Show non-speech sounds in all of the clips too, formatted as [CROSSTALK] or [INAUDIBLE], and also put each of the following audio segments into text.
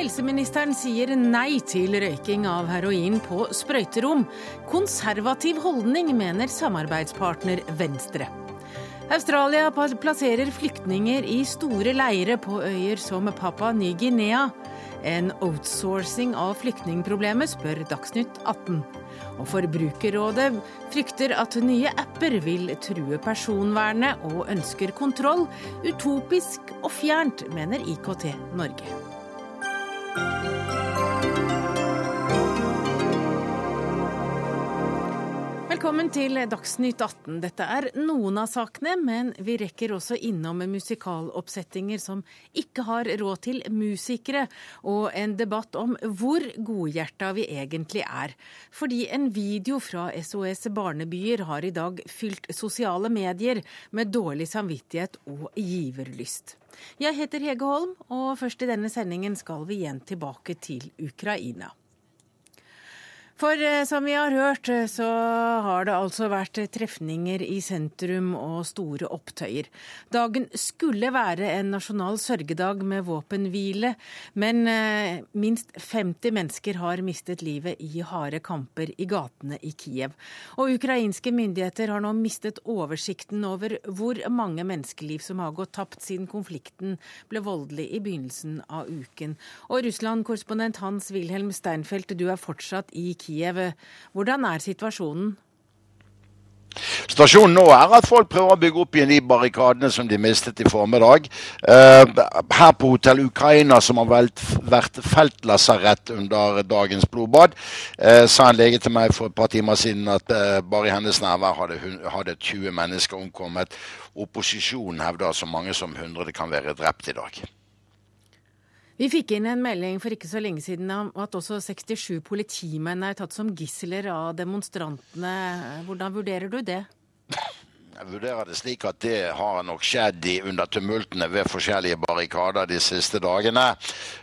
Helseministeren sier nei til røyking av heroin på sprøyterom. Konservativ holdning, mener samarbeidspartner Venstre. Australia plasserer flyktninger i store leire på øyer som Papua Ny-Guinea. En outsourcing av flyktningproblemet, spør Dagsnytt 18. Og Forbrukerrådet frykter at nye apper vil true personvernet og ønsker kontroll. Utopisk og fjernt, mener IKT Norge. Velkommen til Dagsnytt 18. Dette er noen av sakene, men vi rekker også innom musikaloppsettinger som ikke har råd til musikere, og en debatt om hvor godhjerta vi egentlig er. Fordi en video fra SOS Barnebyer har i dag fylt sosiale medier med dårlig samvittighet og giverlyst. Jeg heter Hege Holm, og først i denne sendingen skal vi igjen tilbake til Ukraina. For eh, som vi har hørt, eh, så har det altså vært trefninger i sentrum og store opptøyer. Dagen skulle være en nasjonal sørgedag med våpenhvile, men eh, minst 50 mennesker har mistet livet i harde kamper i gatene i Kiev. Og ukrainske myndigheter har nå mistet oversikten over hvor mange menneskeliv som har gått tapt siden konflikten ble voldelig i begynnelsen av uken. Og Russland-korrespondent Hans-Wilhelm Steinfeld, du er fortsatt i Kiev. Kiev. Hvordan er situasjonen? Situasjonen nå er at folk prøver å bygge opp igjen de barrikadene som de mistet i formiddag. Uh, her på Hotell Ukraina, som har vært feltlasarett under dagens blodbad, uh, sa en lege til meg for et par timer siden at uh, bare i hennes nærvær hadde, hadde 20 mennesker omkommet. Opposisjonen hevder så mange som 100 kan være drept i dag. Vi fikk inn en melding for ikke så lenge siden om at også 67 politimenn er tatt som gisler av demonstrantene. Hvordan vurderer du det? Jeg vurderer det slik at det har nok skjedd under tumultene ved forskjellige barrikader de siste dagene.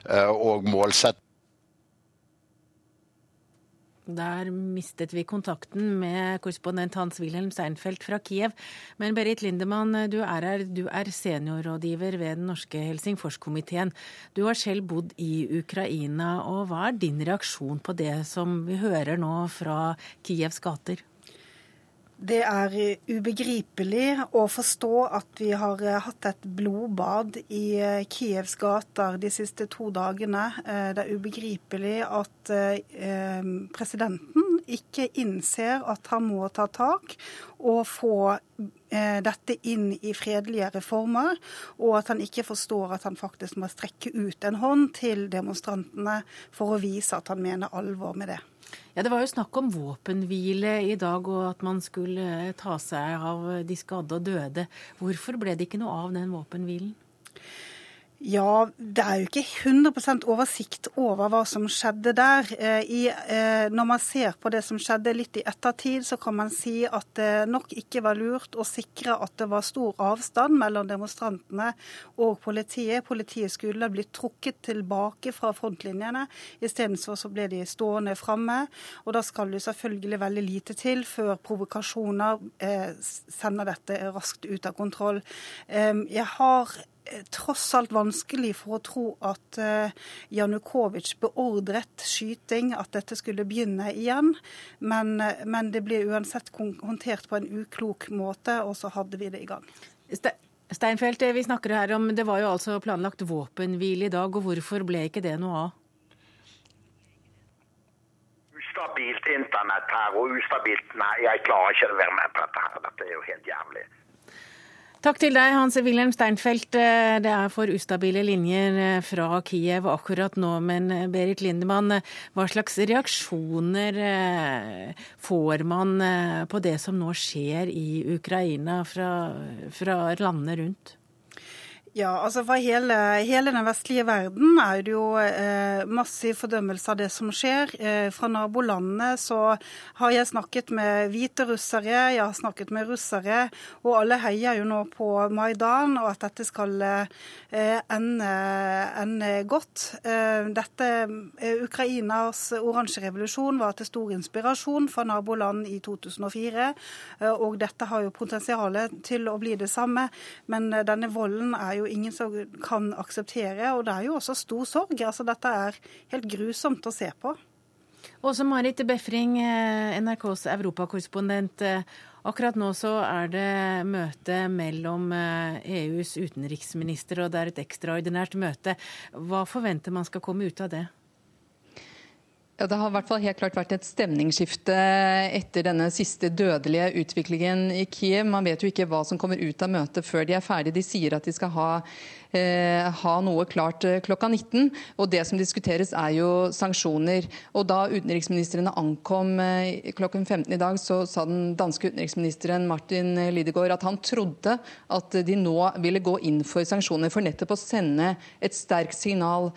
Eh, og målsett der mistet vi kontakten med korrespondent Hans-Wilhelm Seinfeld fra Kiev. Men Berit Lindemann, du er her. Du er seniorrådgiver ved den norske Helsingforskomiteen. Du har selv bodd i Ukraina. og Hva er din reaksjon på det som vi hører nå fra Kievs gater? Det er ubegripelig å forstå at vi har eh, hatt et blodbad i eh, Kievs gater de siste to dagene. Eh, det er ubegripelig at presidenten ikke innser at han må ta tak og få dette inn i fredelige reformer, og at han ikke forstår at han faktisk må strekke ut en hånd til demonstrantene for å vise at han mener alvor med det. Ja, Det var jo snakk om våpenhvile i dag, og at man skulle ta seg av de skadde og døde. Hvorfor ble det ikke noe av den våpenhvilen? Ja, det er jo ikke 100% oversikt over hva som skjedde der. Eh, I, eh, når man ser på det som skjedde litt i ettertid, så kan man si at det nok ikke var lurt å sikre at det var stor avstand mellom demonstrantene og politiet. Politiet skulle blitt trukket tilbake fra frontlinjene. Istedenfor så ble de stående framme. Og da skal det selvfølgelig veldig lite til før provokasjoner eh, sender dette raskt ut av kontroll. Jeg har tross alt vanskelig for å tro at uh, Janukovitsj beordret skyting, at dette skulle begynne igjen. Men, uh, men, det ble uansett håndtert på en uklok måte, og så hadde vi det i gang. Steinfeld, vi snakker her om Det var jo altså planlagt våpenhvile i dag, og hvorfor ble ikke det noe av? Ustabilt internett her, og ustabilt Nei, jeg klarer ikke å være med på dette her. Dette er jo helt jævlig. Takk til deg, Hans Wilhelm Steinfeld. Eh, det er for ustabile linjer eh, fra Kiev akkurat nå. Men eh, Berit Lindemann, hva slags reaksjoner får man på det som nå skjer i Ukraina fra, fra landene rundt? Ja, altså For hele, hele, den vestlige verden er det jo eh, massiv fordømmelse av det som skjer. Eh, fra nabolandene så har jeg snakket med hvite russere, jeg har snakket med russere, og alle heier jo nå på Maidan og at dette skal eh, ende, ende, godt. Eh, dette, eh, Ukrainas oransje revolusjon var til stor inspirasjon for naboland i 2004, eh, og dette har jo potensialet til å bli det samme. Men denne volden er jo ingen som kan akseptere. Og det er jo også stor sorg. Altså, dette er helt grusomt å se på. Åse Marit Befring, eh, NRKs europakorrespondent. Eh, akkurat nå så er det møte mellom EUs e utenriksminister, og det er et ekstraordinært møte. Hva forventer man skal komme ut av det? Ja, Det har i hvert fall helt klart vært et stemningsskifte etter denne siste dødelige utviklingen i Kiev. Man vet jo ikke hva som kommer ut av møtet før de er ferdige. De sier at de skal ha Eh, ha noe klart eh, klokka 19. Og det som diskuteres er jo sanksjoner. Og da utenriksministrene ankom eh, klokken 15 i dag, så sa den danske utenriksministeren Martin Lidegaard at han trodde at de nå ville gå inn for sanksjoner for nettopp å sende et sterkt signal.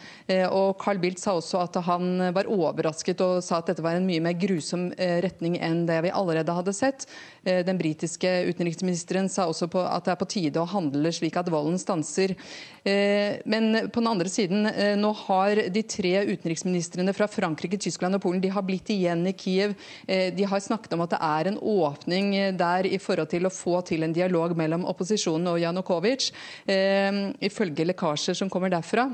Og Carl Bildt sa også at han var overrasket og sa at dette var en mye mer grusom retning enn det vi allerede hadde sett. Den britiske utenriksministeren sa også at det er på tide å handle slik at volden stanser. Eh, men på den andre siden, eh, nå har de tre utenriksministrene fra Frankrike, Tyskland og Polen de har blitt igjen i Kiev. Eh, de har snakket om at det er en åpning der i forhold til å få til en dialog mellom opposisjonen og Janukovitsj, ifølge lekkasjer som kommer derfra.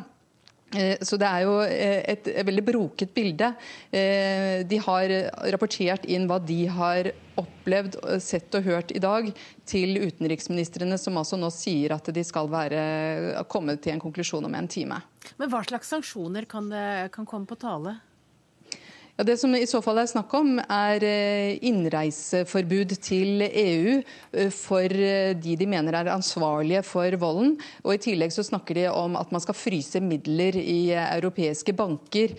Så det er jo et veldig broket bilde. De har rapportert inn hva de har opplevd, sett og hørt i dag, til utenriksministrene, som altså nå sier at de skal være komme til en konklusjon om en time. Men hva slags sanksjoner kan, det, kan komme på tale? Ja, det som i så fall er snakk om, er eh, innreiseforbud til EU eh, for eh, de de mener er ansvarlige for volden. Og I tillegg så snakker de om at man skal fryse midler i europeiske banker.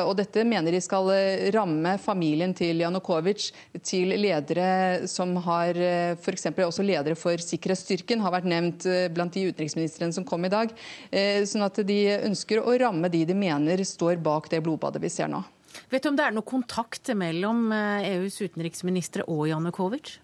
Og Dette mener de skal ramme familien til Janukovitsj, til ledere som har f.eks. også ledere for sikkerhetsstyrken, har vært nevnt blant de utenriksministrene som kom i dag. Sånn at de ønsker å ramme de de mener står bak det blodbadet vi ser nå. Vet du om det er noe kontakt mellom EUs eh, e utenriksministre og Janukovitsj?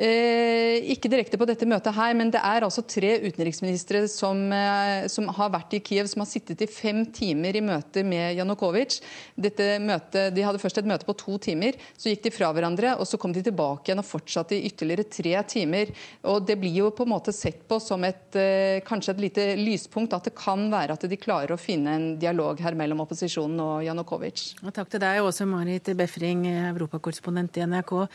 Eh, ikke direkte på dette møtet her, men det er altså tre utenriksministre som, eh, som, har vært i Kiev, som har sittet i fem timer i møte med Janukovitsj. De hadde først et møte på to timer, så gikk de fra hverandre, og så kom de tilbake igjen og fortsatte i ytterligere tre timer. Og Det blir jo på en måte sett på som et, eh, kanskje et lite lyspunkt, at det kan være at de klarer å finne en dialog her mellom opposisjonen og Janukovitsj. Takk til deg, Åse Marit Befring, europakorrespondent i NRK.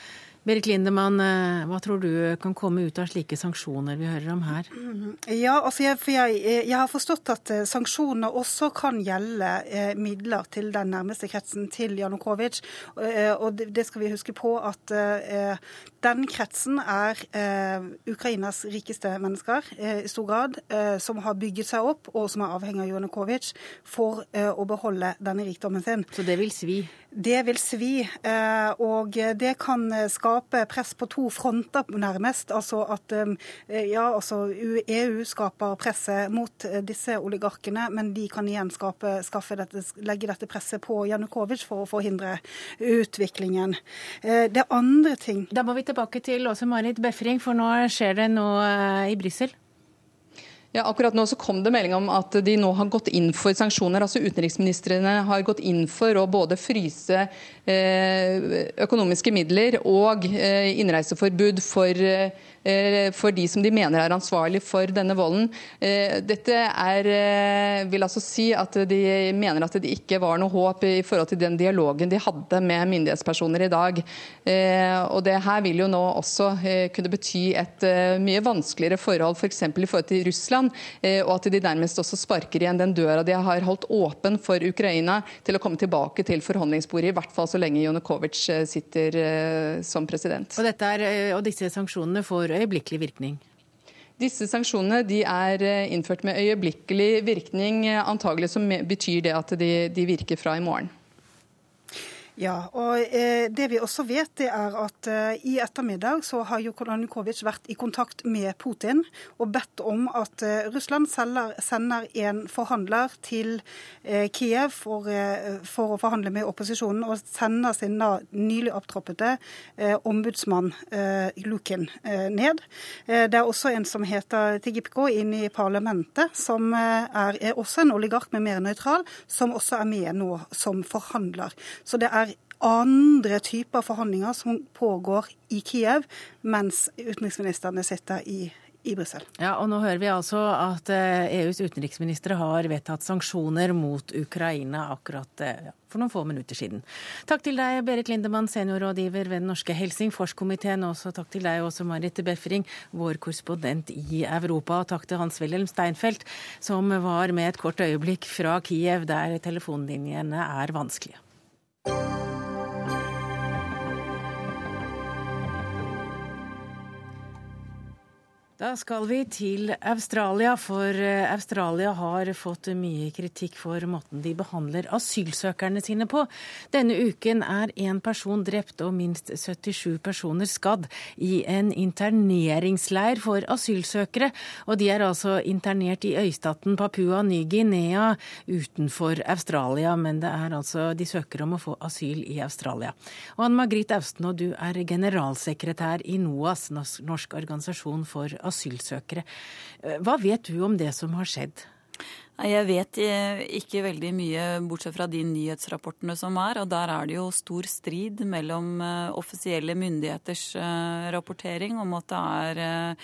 Berit Lindemann, eh, hva tror du kan komme ut av slike sanksjoner vi hører om her? Ja, altså jeg, jeg, jeg har forstått at eh, sanksjoner også kan gjelde eh, midler til den nærmeste kretsen til Janukovitsj. Og det skal vi huske på at den kretsen er Ukrainas rikeste mennesker i stor grad, som har bygget seg opp, og som er avhengig av Janukovitsj for å beholde denne rikdommen sin. Så det vil svi? Det vil svi, og det kan skape skape press på to fronter, nærmest. Altså at um, ja, altså EU skaper presset mot eh, disse oligarkene, men de kan igjen skape, dette, legge dette presset på Janukovitsj for å forhindre utviklingen. Eh, det er andre ting. Da må vi tilbake til Åse Marit Befring, for nå skjer det noe eh, i Brussel. Ja, akkurat nå så kom det melding om at de nå har gått inn for sanksjoner. altså Utenriksministrene har gått inn for å både fryse eh, økonomiske midler og eh, innreiseforbud for Eh, for de som de mener er ansvarlig for denne volden. Eh, dette er, eh, vil altså si at de mener at det ikke var noe håp i forhold til den dialogen de hadde med myndighetspersoner i dag. Og det her vil jo nå også kunne bety et mye vanskeligere forhold f.eks. For i forhold til Russland, og at de nærmest også sparker igjen den døra de har holdt åpen for Ukraina til å komme tilbake til forhandlingsbordet, i hvert fall så lenge Jonukovitsj sitter som president. Og, er, og disse sanksjonene får øyeblikkelig virkning? Disse sanksjonene de er eh, innført med øyeblikkelig virkning. Antagelig så betyr det at de, de virker fra i morgen. Ja, og eh, Det vi også vet, det er at eh, i ettermiddag så har Janukovitsj vært i kontakt med Putin og bedt om at eh, Russland selger, sender en forhandler til eh, Kiev for, eh, for, å forhandle med opposisjonen, og sender sin da nylig opptroppede eh, ombudsmann Lukin ned. det er også en som heter Tigipko inn i parlamentet, som er, er også en oligark, men mer nøytral, som også er med nå som forhandler. Så det er andre typer forhandlinger som pågår i Kiev, mens utenriksministrene sitter i i Brussel. Ja, og nå hører vi altså at EUs utenriksministre har vedtatt sanksjoner mot Ukraina akkurat for noen få minutter siden. Takk til deg, Berit Lindemann, seniorrådgiver ved den norske Helsingforskomiteen. Også takk til deg også, Marit Befring, vår korrespondent i Europa. Og takk til Hans-Wilhelm Steinfeld, som var med et kort øyeblikk fra Kiev, der telefonlinjene er vanskelige. Da skal vi til Australia, for eh, Australia har fått mye kritikk for måten de behandler asylsøkerne sine på. Denne uken er én person drept og minst 77 personer skadd i en interneringsleir for asylsøkere. Og de er altså internert i øystaten Papua Ny-Guinea utenfor Australia, men det er altså de søker om å få asyl i Australia. Og Anne Margrit Austen, du er generalsekretær i NOAS, Norsk organisasjon for asylsøkere. Eh, hva vet du om det som har skjedd? Jeg vet eh, ikke veldig mye, bortsett fra de nyhetsrapportene som er. Og der er det jo stor strid mellom eh, offisielle myndigheters rapportering om at det er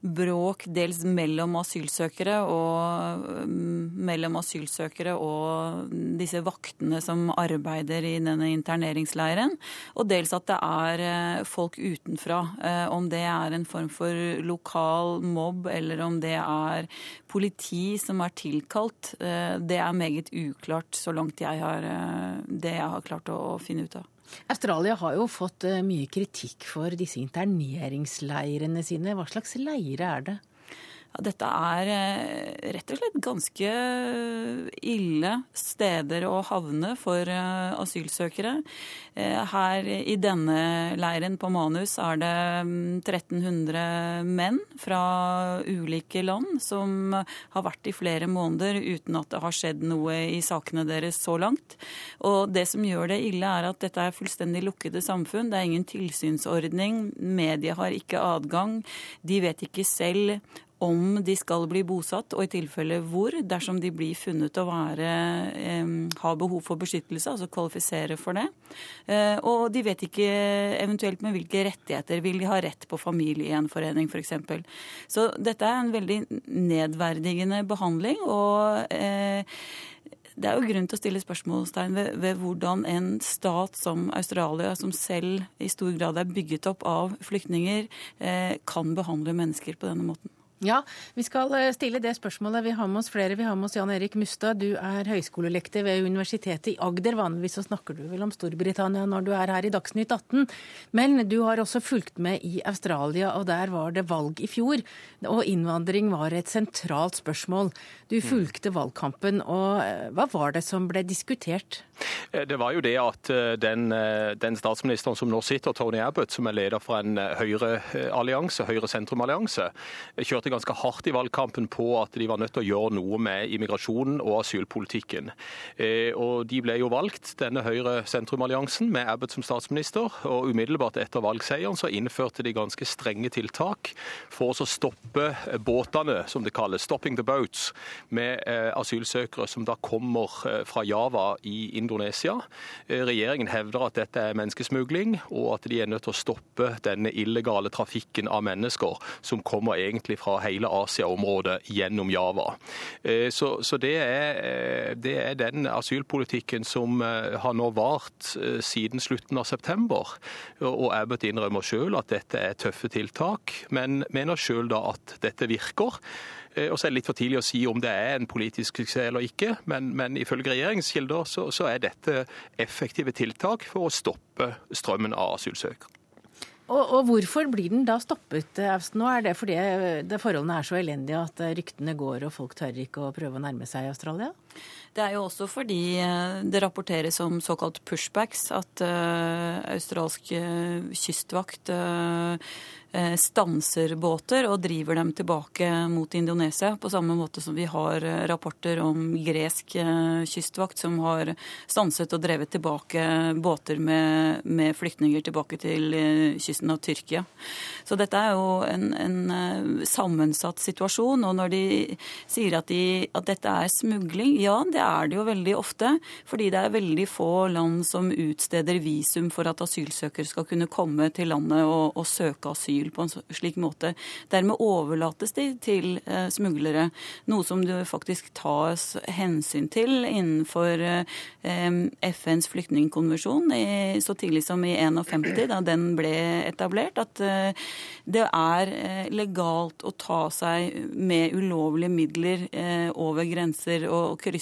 bråk dels mellom asylsøkere og mm, mellom asylsøkere og disse vaktene som arbeider i denne interneringsleiren. Og dels at det er eh, folk utenfra. Eh, om det er en form for lokal mobb, eller om det er politi som er tilkalt, eh, det er meget uklart så langt jeg har, det jeg har klart å finne ut av. Australia har jo fått eh, mye kritikk for disse interneringsleirene sine. Hva slags leire er det? Ja, dette er eh, rett og slett ganske ille steder å havne for eh, asylsøkere. Eh, her i denne leiren på Manus er det 1300 mm, menn fra ulike land som har vært i flere måneder uten at det har skjedd noe i sakene deres så langt. Og det som gjør det ille, er at dette er fullstendig lukkede samfunn. Det er ingen tilsynsordning. Media har ikke adgang. De vet ikke selv om de skal bli bosatt, og i tilfelle hvor, dersom de blir funnet å være, eh, ha behov for beskyttelse, altså kvalifisere for det. Eh, og de vet ikke eventuelt med hvilke rettigheter. Vil de ha rett på familiegjenforening f.eks. Så dette er en veldig nedverdigende behandling. og eh, det er jo grunn til å stille spørsmålstegn ved, ved, hvordan en stat som Australia, som selv i stor grad er bygget opp av flyktninger, eh, kan behandle mennesker på denne måten. Ja, vi skal eh, stille det spørsmålet. Vi har med oss flere. Vi har med oss Jan Erik Mustad. Du er høyskolelektor ved Universitetet i Agder. Vanligvis så snakker du vel om Storbritannia når du er her i Dagsnytt 18. Men du har også fulgt med i Australia, og der var det valg i fjor. Og innvandring var et sentralt spørsmål. Du fulgte valgkampen, og eh, hva var det som ble diskutert? Eh, det var jo det at den, den statsministeren som nå sitter, Tony Abbott, som er leder for en høyreallianse, høyre-sentrum-allianse, kjørte reagerte ganske hardt i valgkampen på at de var nødt til å gjøre noe med immigrasjonen og asylpolitikken. Eh, og De ble jo valgt, denne Høyre-sentrum-alliansen, med Abbott som statsminister. og Umiddelbart etter valgseieren så innførte de ganske strenge tiltak for å stoppe båtene, som det kalles, 'stopping the boats', med eh, asylsøkere som da kommer eh, fra Java i Indonesia. Regjeringen hevder at dette er menneskesmugling, og at de er nødt til å stoppe denne illegale trafikken av mennesker som kommer egentlig fra hele Asia-området gjennom Java. Eh, så, så det, er, eh, det, er, den asylpolitikken som eh, har nå vart siden slutten av september. Og Abbott innrømmer selv at dette er tøffe tiltak, men mener selv da at dette virker. Og så er det litt for tidlig å si om det er en politisk suksess eller ikke, men, men ifølge regjeringskilder så, så er dette effektive tiltak for å stoppe strømmen av asylsøkere. Og, og, hvorfor blir den da stoppet, Austen? Nå er det fordi det forholdene er så elendige at ryktene går og folk tør ikke å prøve å nærme seg Australia? Det er jo også fordi eh, det rapporteres om såkalt pushbacks, at uh, australsk uh, kystvakt stanser båter og driver dem tilbake mot Indonesia, på samme måte som vi har rapporter om gresk kystvakt som har stanset og drevet tilbake båter med, med flyktninger tilbake til kysten av Tyrkia. Så dette er jo en, en sammensatt situasjon. Og når de sier at, de, at dette er smugling, Ja, det er det jo veldig ofte. Fordi det er veldig få land som utsteder visum for at asylsøkere skal kunne komme til landet og, og søke asyl på en slik måte. Dermed overlates de til eh, smuglere, noe som det faktisk tas hensyn til innenfor eh, FNs flyktningkonvensjon så tidlig som i 51, da den ble etablert, at eh, det er eh, legalt å ta seg med ulovlige midler eh, over grenser og krysse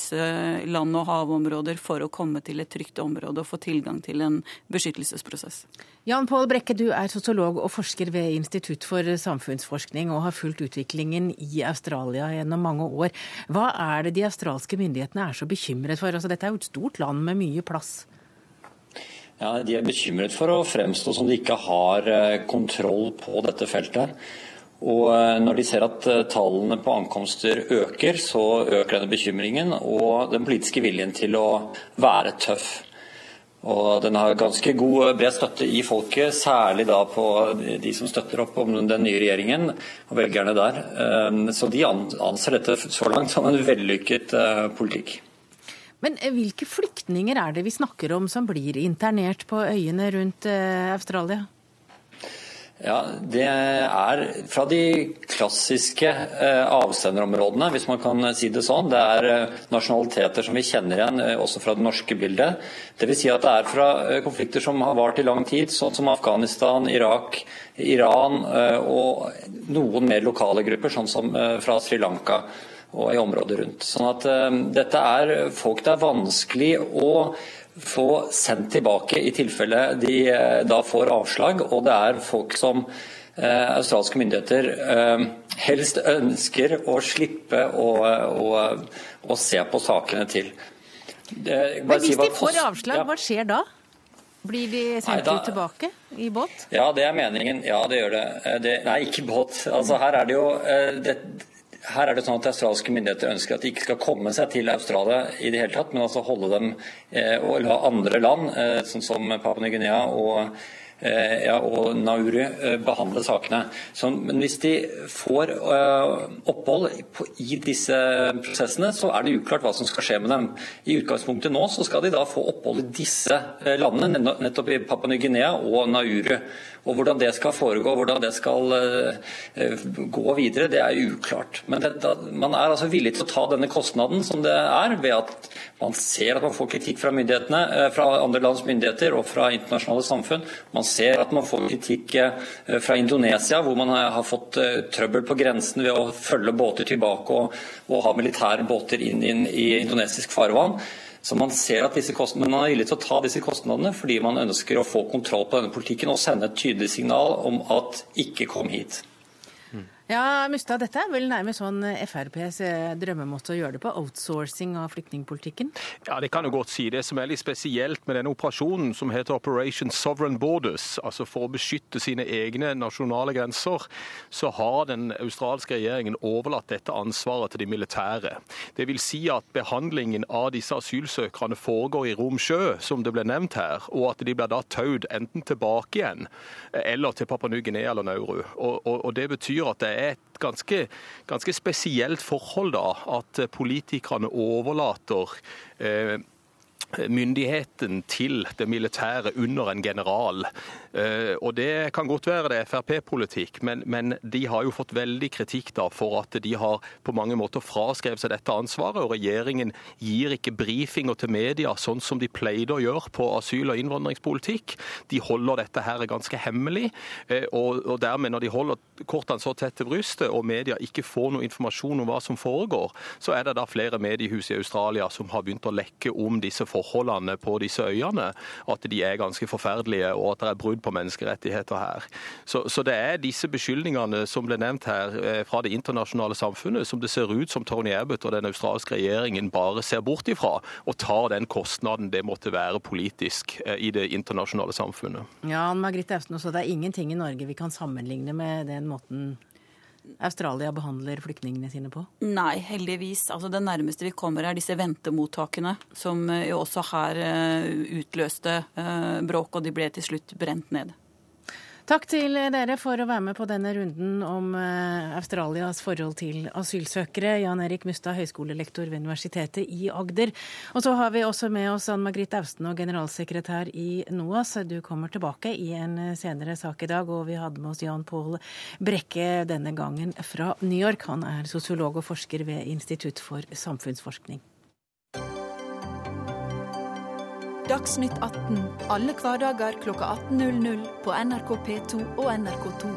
land- og havområder for å komme til et trygt område og få tilgang til en beskyttelsesprosess. Jan Pål Brekke, du er sosiolog og forsker ved Institutt for samfunnsforskning og har fulgt utviklingen i Australia gjennom mange år. Hva er det de australske myndighetene er så bekymret for? Altså, dette er jo et stort land med mye plass. Ja, De er bekymret for å fremstå som de ikke har eh, kontroll på dette feltet. Og eh, Når de ser at eh, tallene på ankomster øker, så øker denne bekymringen og den politiske viljen til å være tøff. Og Den har ganske god bred støtte i folket, særlig da på de som støtter opp om den nye regjeringen og velgerne der. Så de anser dette så langt som en vellykket politikk. Men eh, hvilke flyktninger er det vi snakker om som blir internert på øyene rundt eh, Australia? Ja, Det er fra de klassiske eh, avsenderområdene, hvis man kan si det sånn. Det er nasjonaliteter som vi kjenner igjen også fra det norske bildet. Dvs. Si at det er fra konflikter som har vart i lang tid, sånn som Afghanistan, Irak, Iran og noen mer lokale grupper, sånn som fra Sri Lanka og i området rundt. Sånn at dette er folk det er vanskelig å få sendt tilbake i tilfelle de uh, da får avslag. Og det er folk som eh, australske myndigheter helst ønsker å slippe å, å, å se på sakene til. Men hvis si de får avslag, ja. hva skjer da? Blir de sendt nei, da, tilbake i båt? Ja, det er meningen. Ja, det gjør det. det nei, ikke båt. Altså, her er det jo det, her er det sånn at Australske myndigheter ønsker at de ikke skal komme seg til Australia i det hele tatt, men altså holde dem eh, og la andre land, eh, sånn som Papua Ny-Guinea og Eh, ja, og Nauru eh, behandle sakene. Så, men hvis de får opphold i disse prosessene, så er det uklart hva som skal skje med dem. I utgangspunktet nå så skal de da få opphold i disse landene, nettopp i Papua Ny-Guinea og Nauru. Og Hvordan det skal foregå, hvordan det skal uh, gå videre, det er uklart. Men det, man er altså villig til å ta denne kostnaden som det er, ved at man ser at man får kritikk fra, myndighetene, uh, fra andre lands myndigheter og fra internasjonale samfunn. Man ser at man får kritikk eh, fra Indonesia, hvor man har fått eh, trøbbel på grensen ved å følge båter tilbake og, og ha militære båter inn, inn i indonesisk farvann. Så man ser at disse Men man er villig til å ta disse kostnadene fordi man ønsker å få kontroll på denne politikken og sende et tydelig signal om at ikke kom hit. Ja, Mustad, dette er vel nærmest sånn FrPs eh, drømmemåte å gjøre det på? Outsourcing av flyktningpolitikken? Ja, det kan du godt si. Det som er litt spesielt med denne operasjonen, som heter Operation Sovereign Borders, altså for å beskytte sine egne nasjonale grenser, så har den australske regjeringen overlatt dette ansvaret til de militære. Det vil si at behandlingen av disse asylsøkerne foregår i rom sjø, som det ble nevnt her, og at de blir da taudd enten tilbake igjen eller til Papua Ny-Guinea eller Nauru. Og, og, og det betyr at det er et ganske, ganske spesielt forhold da, at politikerne overlater eh, myndigheten til det militære under en general. Eh, og Det kan godt være det er Frp-politikk, men, men, de har jo fått veldig kritikk da for at de har på mange måter fraskrevet seg dette ansvaret. og Regjeringen gir ikke brifinger til media sånn som de pleide å gjøre på asyl- og innvandringspolitikk. De holder dette her ganske hemmelig. Eh, og, og dermed, når de holder kortene så tett til brystet og media ikke får noe informasjon om hva som foregår, så er det da flere mediehus i Australia som har begynt å lekke om disse forholdene på disse øyene, at de er ganske forferdelige og at det er brudd på menneskerettigheter her. Så, så det er disse beskyldningene som ble nevnt her eh, fra det internasjonale samfunnet, som det ser ut som Tony Abbott og den australske regjeringen bare ser bort ifra, og tar den kostnaden det måtte være politisk eh, i det internasjonale samfunnet. Ja, Margrethe Austen, det er ingenting i Norge vi kan sammenligne med den måten Australia behandler flyktningene sine på? Nei, heldigvis. Altså, det nærmeste vi kommer er disse ventemottakene, som eh, jo også her uh, utløste uh, bråk, og de ble til slutt brent ned. Takk til dere for å være med på denne runden om eh, Australias forhold til asylsøkere. Jan Erik Mustad, høyskolelektor ved Universitetet i Agder. Og så har vi også med oss Ann Margrit Austen og generalsekretær i NOAS. Du kommer tilbake i en senere sak i dag, og vi hadde med oss Jan Pål Brekke denne gangen fra New York. Han er sosiolog og forsker ved Institutt for samfunnsforskning. Dagsnytt 18 alle hverdager kl 18.00 på NRK P2 og NRK2.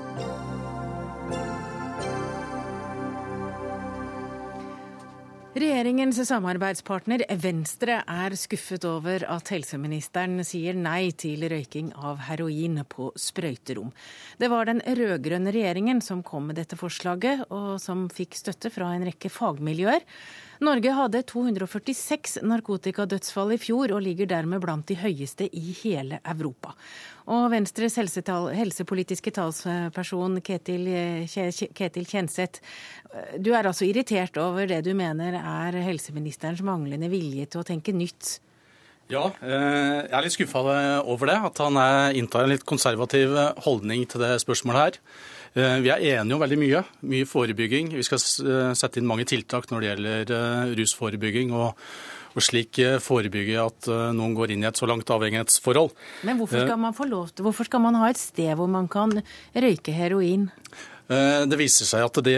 Regjeringens samarbeidspartner Venstre er skuffet over at helseministeren sier nei til røyking av heroin på sprøyterom. Det var den rød-grønne regjeringen som kom med dette forslaget, og som fikk støtte fra en rekke fagmiljøer. Norge hadde 246 narkotikadødsfall i fjor, og ligger dermed blant de høyeste i hele Europa. Og Venstres helsepolitiske talsperson Ketil, Ketil Kjenseth, du er altså irritert over det du mener er helseministerens manglende vilje til å tenke nytt? Ja, eh, jeg er litt skuffa over det. At han inntar en litt konservativ holdning til det spørsmålet her. Eh, vi er enige om veldig mye. Mye forebygging. Vi skal eh, sette inn mange tiltak når det gjelder eh, rusforebygging. og, og slik forebygge at noen går inn i et så langt avhengighetsforhold. Men hvorfor skal man få lov til, hvorfor skal man ha et sted hvor man kan røyke heroin? Det viser seg at det,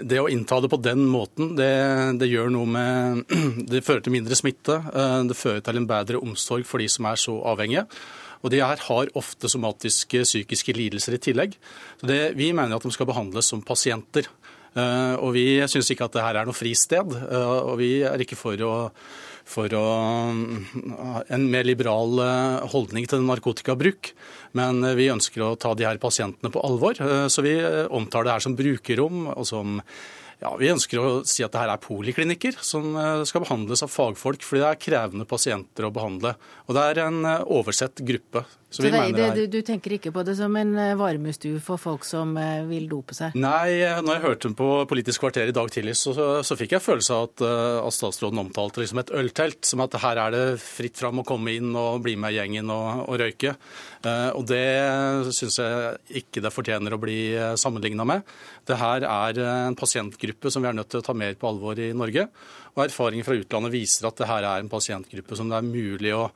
det, å innta det på den måten, det, det, gjør noe med [CLEARS THROAT] Det fører til mindre smitte. Det fører til en bedre omsorg for de som er så avhengige. Og de her har ofte somatiske psykiske lidelser i tillegg. Så det, vi mener at de skal behandles som pasienter. Uh, og vi syns ikke at det her er noe fristed. Uh, og vi er ikke for å, for å uh, en mer liberal holdning til narkotikabruk. Men vi ønsker å ta de her pasientene på alvor. Så vi omtaler det her som brukerrom og som ja, Vi ønsker å si at det her er poliklinikker som eh, skal behandles av fagfolk, fordi det er krevende pasienter å behandle. Og det er en eh, oversett gruppe. Så, så det, det, du, du, tenker ikke på det som en eh, varmestue for folk som vil dope seg? Nei, når jeg hørte den på Politisk kvarter i dag tidlig, så, så fikk jeg følelse av at, at statsråden omtalte liksom et øltelt. Som at her er det fritt fram å komme inn og bli med gjengen og, og røyke. Og det syns jeg ikke det fortjener å bli sammenligna med. Det her er en pasientgruppe som vi er nødt til å ta mer på alvor i Norge. Og erfaringer fra utlandet viser at det her er en pasientgruppe som det er mulig å,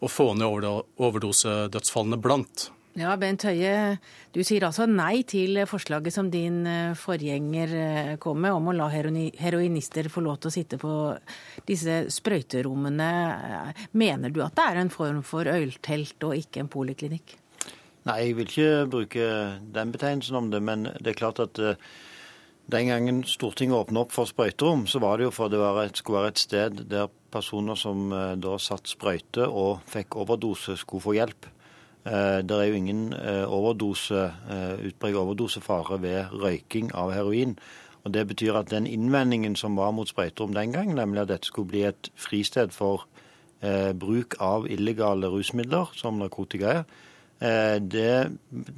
å få ned overdosedødsfallene blant. Ja, Bent Høie, du sier altså nei til forslaget som din eh, forgjenger eh, kom med, om å la heroinister få lov til å sitte på disse sprøyterommene. Mener du at det er en form for øltelt og ikke en poliklinikk? Nei, jeg vil ikke bruke den betegnelsen om det, men det er klart at uh, den gangen Stortinget åpna opp for sprøyterom, så var det jo for det et, skulle være et sted der personer som uh, da satt sprøyte og fikk overdose, skulle få hjelp. Uh, det er jo ingen overdose, utbredt overdosefare ved røyking av heroin. Og Det betyr at den innvendingen som var mot sprøyterom den gang, nemlig at dette skulle bli et fristed for bruk av illegale rusmidler, som narkotika er, Eh, det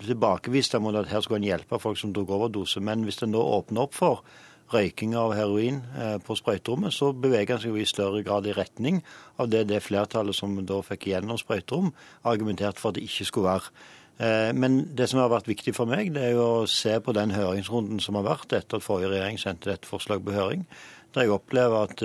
tilbakeviste mot at her skulle en hjelpe folk som tok overdose. Men hvis en da åpner opp for røyking av heroin eh, på sprøyterommet, så beveger en seg jo i større grad i retning av det det flertallet som da fikk igjennom sprøyterom, argumenterte for at det ikke skulle være. Eh, men det som har vært viktig for meg, det er jo å se på den høringsrunden som har vært etter at forrige regjering sendte dette forslaget på høring. Der jeg opplever at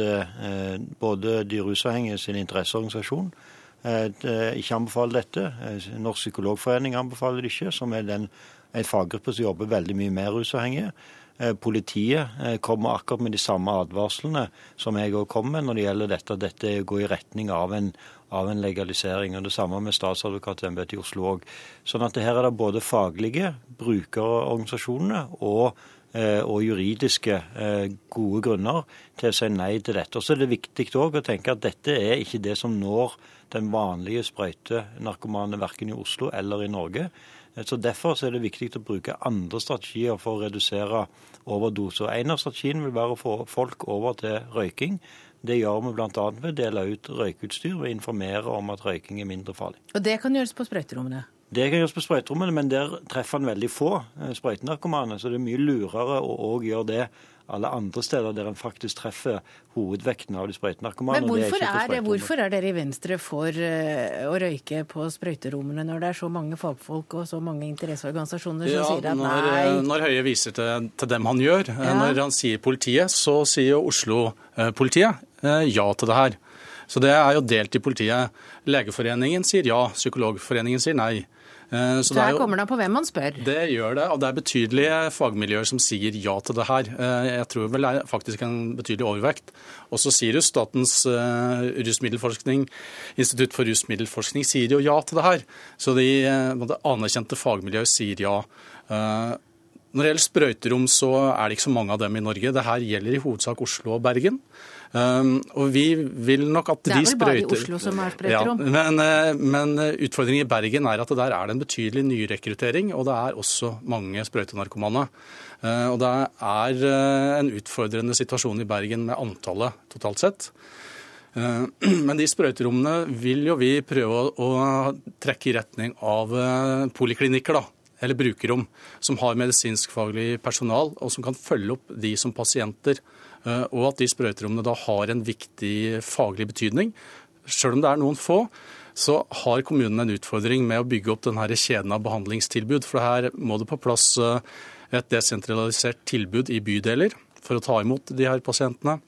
både de rusavhengige sin interesseorganisasjon, Eh, ikke anbefaler dette. Eh, Norsk psykologforening anbefaler det ikke, som er den, en faggruppe som jobber veldig mye med rusavhengige. Eh, politiet kommer akkurat med de samme advarslene som jeg òg kom med når det gjelder dette, at dette går i retning av en, av en legalisering. og Det samme med statsadvokatembetet i Oslo òg. Sånn at her er det både faglige, brukerorganisasjonene og og juridiske gode grunner til å si nei til dette. Og så er det viktig òg å tenke at dette er ikke det som når den vanlige sprøytenarkomane verken i Oslo eller i Norge. Så Derfor så er det viktig å bruke andre strategier for å redusere overdoser. En av strategiene vil være å få folk over til røyking. Det gjør vi bl.a. ved å dele ut røykeutstyr og informere om at røyking er mindre farlig. Og det kan gjøres på sprøyterommene? Det kan gjøres på sprøyterommene, men der treffer en veldig få eh, sprøytenarkomane. Så det er mye lurere å òg gjøre det alle andre steder der en faktisk treffer hovedvekten av de sprøytenarkomane. Men hvorfor er, er, hvorfor er, dere i Venstre for uh, å røyke på sprøyterommene når det er så mange fagfolk og så mange interesseorganisasjoner som ja, sier at når, nei? Eh, når Høie viser til, til, dem han gjør, ja. når han sier politiet, så sier Oslo-politiet uh, ja til det her. Så det er jo delt i politiet. Legeforeningen sier ja, Psykologforeningen sier nei. Eh, så, her kommer det an på hvem man spør? Det gjør det. Og det er betydelige fagmiljøer som sier ja til det her. Eh, jeg tror vel det er faktisk en betydelig overvekt. Også Sirus, Statens eh, rusmiddelforskning, Institutt for rusmiddelforskning, sier jo ja til det her. Så de anerkjente fagmiljøer sier ja. Når det gjelder sprøyterom, så er det ikke så mange av dem i Norge. Det her gjelder i hovedsak Oslo og Bergen. Um, og vi vil nok at de sprøyter Det er vel bare i Oslo som er sprøyterom? Ja, men, uh, men uh, utfordringen i Bergen er at der er det en betydelig nyrekruttering, og det er også mange sprøytenarkomane. Uh, og det er en utfordrende situasjon i Bergen med antallet totalt sett. [CLEARS THROAT] Men de sprøyterommene vil jo vi prøve å, trekke i retning av poliklinikker, da eller brukerrom, som har medisinskfaglig personal, og som kan følge opp de som pasienter. Eh, og at de sprøyterommene da har en viktig faglig betydning. Selv om det er noen få, så har kommunene en utfordring med å bygge opp denne kjeden av behandlingstilbud. For her må det på plass eh, et desentralisert tilbud i bydeler for å ta imot de her pasientene.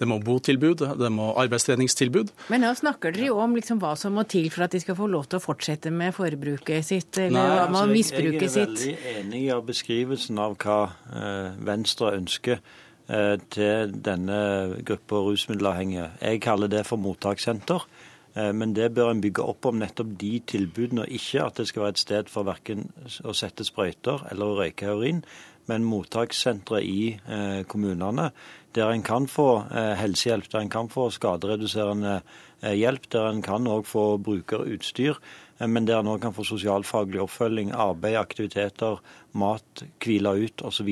Det må botilbud, det må arbeidstreningstilbud. Men nå snakker dere jo om liksom hva som må til for at de skal få lov til å fortsette med forbruket sitt, eller Nei, altså, misbruket sitt. Jeg er veldig enig i beskrivelsen av hva eh, Venstre ønsker eh, til denne gruppa rusmiddelavhengige. Jeg kaller det for mottakssenter. Eh, men det bør en bygge opp om nettopp de tilbudene, og ikke at det skal være et sted for verken å sette sprøyter eller å røyke heroin, men mottakssentre i eh, kommunene der en kan få eh, helsehjelp, der en kan få skadereduserende eh, hjelp, der en kan òg få brukerutstyr, eh, men der en òg kan få sosialfaglig oppfølging, arbeid, aktiviteter, mat, hvile ut osv.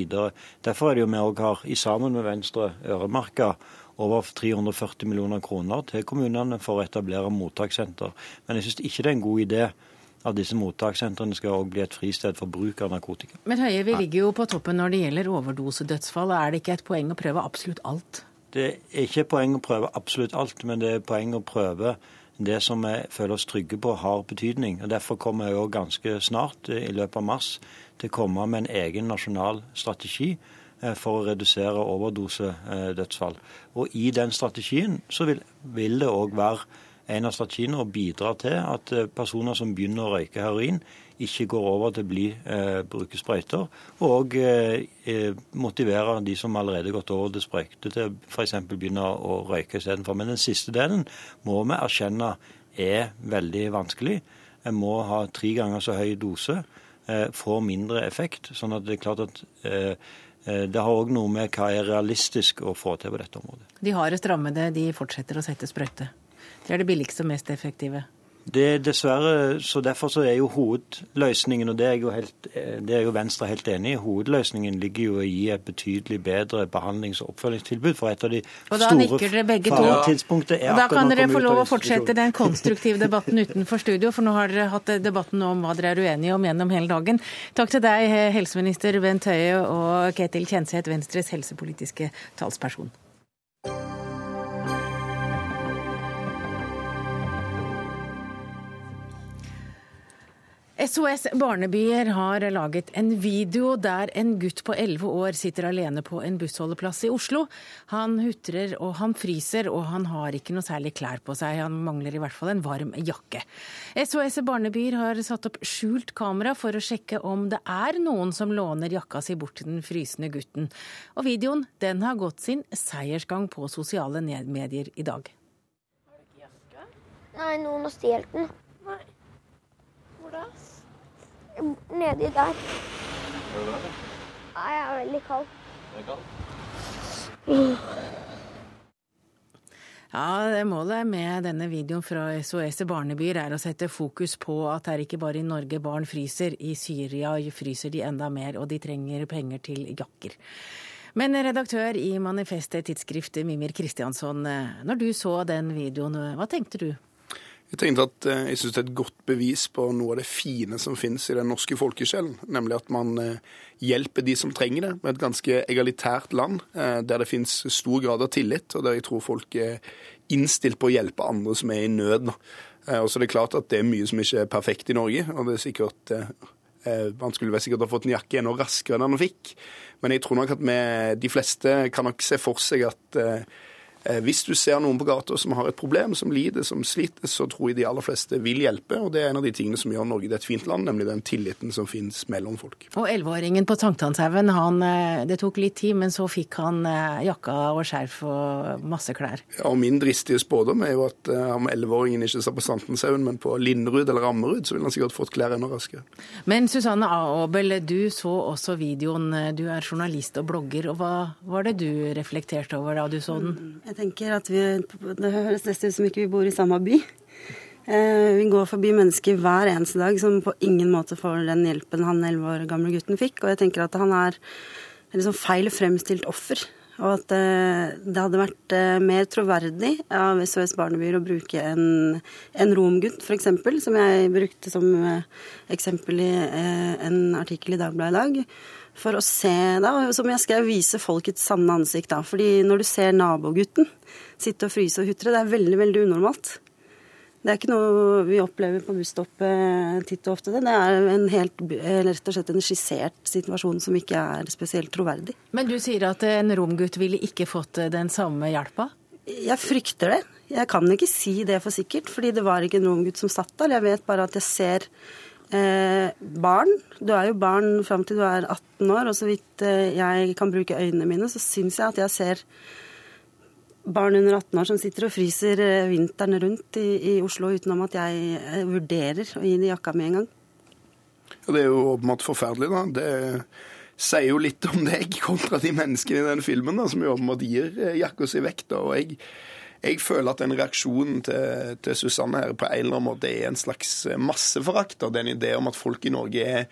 Derfor er det jo vi òg har, i sammen med Venstre, øremerka over 340 millioner kroner til kommunene for å etablere mottakssenter. Men jeg syns ikke det er en god idé av disse mottakssentrene skal også bli et fristed for bruk av narkotika. Men Høie, vi ligger jo på toppen når det gjelder overdosedødsfall. Er det ikke et poeng å prøve absolutt alt? Det er ikke et poeng å prøve absolutt alt, men det er et poeng å prøve det som vi føler oss trygge på har betydning. Og Derfor kommer jeg også ganske snart, i løpet av mars, til å komme med en egen nasjonal strategi eh, for å redusere overdosedødsfall. Og I den strategien så vil, vil det òg være en av strategiene å bidra til at eh, personer som begynner å røyke heroin, ikke går over til å bli eh, bruke sprøyter. Og eh, eh motivere de som allerede har gått over til sprøyter, til f.eks. begynne å røyke istedenfor. Men den siste delen må vi erkjenne er veldig vanskelig. En må ha tre ganger så høy dose, eh, får mindre effekt. sånn at det er klart at eh, eh, det har òg noe med hva er realistisk å få til på dette området. De hardest rammede de fortsetter å sette sprøyte? Det er det billigste og mest effektive. Det er dessverre, så Derfor så er jo hovedløsningen, og det er, jo helt, det er jo Venstre helt enig i, hovedløsningen ligger jo i et betydelig bedre behandlings- og oppfølgingstilbud. For et av de og da store to. er og Da kan dere få lov å fortsette den konstruktive debatten utenfor studio, for nå har dere hatt debatten om hva dere er uenige om gjennom hele dagen. Takk til deg, helseminister Bent Høie og Ketil Kjenseth, Venstres helsepolitiske talsperson. SOS Barnebyer har laget en video der en gutt på 11 år sitter alene på en bussholdeplass i Oslo. Han hutrer og han fryser, og han har ikke noe særlig klær på seg. Han mangler i hvert fall en varm jakke. SOS Barnebyer har satt opp skjult kamera for å sjekke om det er noen som låner jakka si bort til den frysende gutten. Og videoen den har gått sin seiersgang på sosiale medier i dag. Har du ikke jakke? Nei, noen har stjålet den. Nei. Hvor da? Nedi der. Nei, jeg er veldig kald. Det er kald? Ja, det Målet med denne videoen fra SOS Barnebyer er å sette fokus på at det er ikke bare i Norge barn fryser. I Syria fryser de enda mer, og de trenger penger til jakker. Men redaktør i Manifestet tidsskriftet Mimir Kristiansson, når du så den videoen, hva tenkte du? Jeg tenkte at eh, jeg synes det er et godt bevis på noe av det fine som finnes i den norske folkesjelen. Nemlig at man eh, hjelper de som trenger det, med et ganske egalitært land eh, der det finnes stor grad av tillit, og der jeg tror folk er innstilt på å hjelpe andre som er i nød. Og så er det klart at det er mye som ikke er perfekt i Norge, og det er sikkert man skulle vel sikkert ha fått en jakke enda raskere enn han fikk. Men jeg tror nok at vi, de fleste kan nok se for seg at hvis du ser noen på gata som har et problem, som lider, som sliter, så tror jeg de aller fleste vil hjelpe. Og det er en av de tingene som gjør Norge til et fint land, nemlig den tilliten som finnes mellom folk. Og elleveåringen på Sankthanshaugen, eh, det tok litt tid, men så fikk han eh, jakka og skjerf og masse klær. Ja, og min dristige spådom er jo at om elleveåringen ikke sa på Sankthanshaugen, men på Linderud eller Ammerud, så ville han sikkert fått klær enda raskere. Men Susanne Aabel, du så også videoen. Du er journalist og blogger. og Hva var det du reflekterte over da du så den? Jeg tenker at vi, Det høres nesten ut som ikke vi bor i samme by. Eh, vi går forbi mennesker hver eneste dag som på ingen måte får den hjelpen han elleve år gamle gutten fikk. Og jeg tenker at han er liksom feil fremstilt offer. Og at eh, det hadde vært eh, mer troverdig av SOS Barnebyer å bruke en, en romgutt, f.eks., som jeg brukte som eksempel i en artikkel i Dagbladet i dag for å se, da, som jeg skrev, vise folkets sanne ansikt. da, fordi når du ser nabogutten sitte og fryse og hutre, det er veldig, veldig unormalt. Det er ikke noe vi opplever på busstoppet titt og ofte. Det er en helt, rett og slett en skissert situasjon som ikke er spesielt troverdig. Men du sier at en romgutt ville ikke fått den samme hjelpa? Jeg frykter det. Jeg kan ikke si det for sikkert, fordi det var ikke en romgutt som satt der. Jeg vet bare at jeg ser Eh, barn. Du er jo barn fram til du er 18 år, og så vidt eh, jeg kan bruke øynene mine, så syns jeg at jeg ser barn under 18 år som sitter og fryser eh, vinteren rundt i, i Oslo utenom at jeg eh, vurderer å gi dem jakka mi en gang. Ja, det er jo åpenbart forferdelig, da. Det sier jo litt om deg kontra de menneskene i den filmen, da, som jo åpenbart gir jakka si vekk. da, og jeg jeg føler at den reaksjonen til, til Susanne her på en eller annen måte er en slags eh, masseforakt. Det er en idé om at folk i Norge er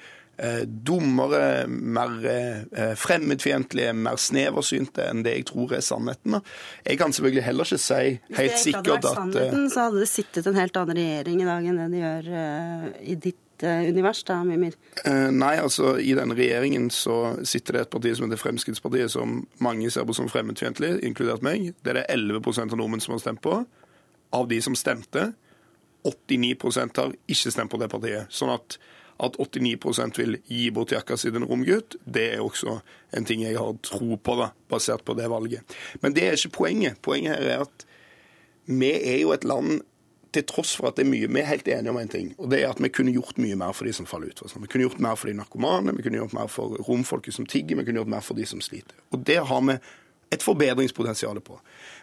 eh, dummere, mer eh, fremmedfiendtlige, mer sneversynte enn det jeg tror er sannheten. Jeg kan selvfølgelig heller ikke si helt sikkert at Hvis det ikke hadde vært sannheten, så hadde det sittet en helt annen regjering i dag enn det de gjør i ditt Eh, univers, da, Mimir? Eh, nei, altså i denne regjeringen så sitter det et parti som heter Fremskrittspartiet, som mange ser på som fremmedfiendtlig, inkludert meg. Det er det 11% av nordmenn som har stemt på. Av de som stemte, 89% har ikke stemt på det partiet. Sånn at, at 89 vil gi bort jakka si til en romgutt, det er også en ting jeg har tro på, da, basert på det valget. Men det er ikke poenget. Poenget her er at vi er jo et land til tross for at det er mye Vi er helt enige om en ting, og det er at vi kunne gjort mye mer for de som faller ut. Vi kunne gjort mer for de narkomane, vi kunne gjort mer for romfolket som tigger, vi kunne gjort mer for de som sliter. Og det har vi et forbedringspotensial på.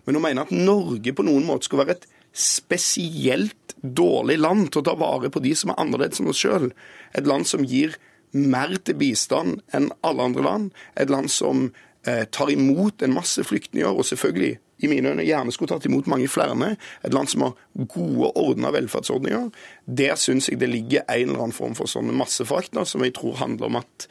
Men å mene at Norge på noen måte skulle være et spesielt dårlig land til å ta vare på de som er annerledes enn oss sjøl, et land som gir mer til bistand enn alle andre land, et land som eh, tar imot en masse flyktninger, og selvfølgelig i mine øyne gjerne skulle tatt imot mange flere. Et land som har gode, ordna velferdsordninger. Der syns jeg det ligger en eller annen form for sånne massefakta som jeg tror handler om at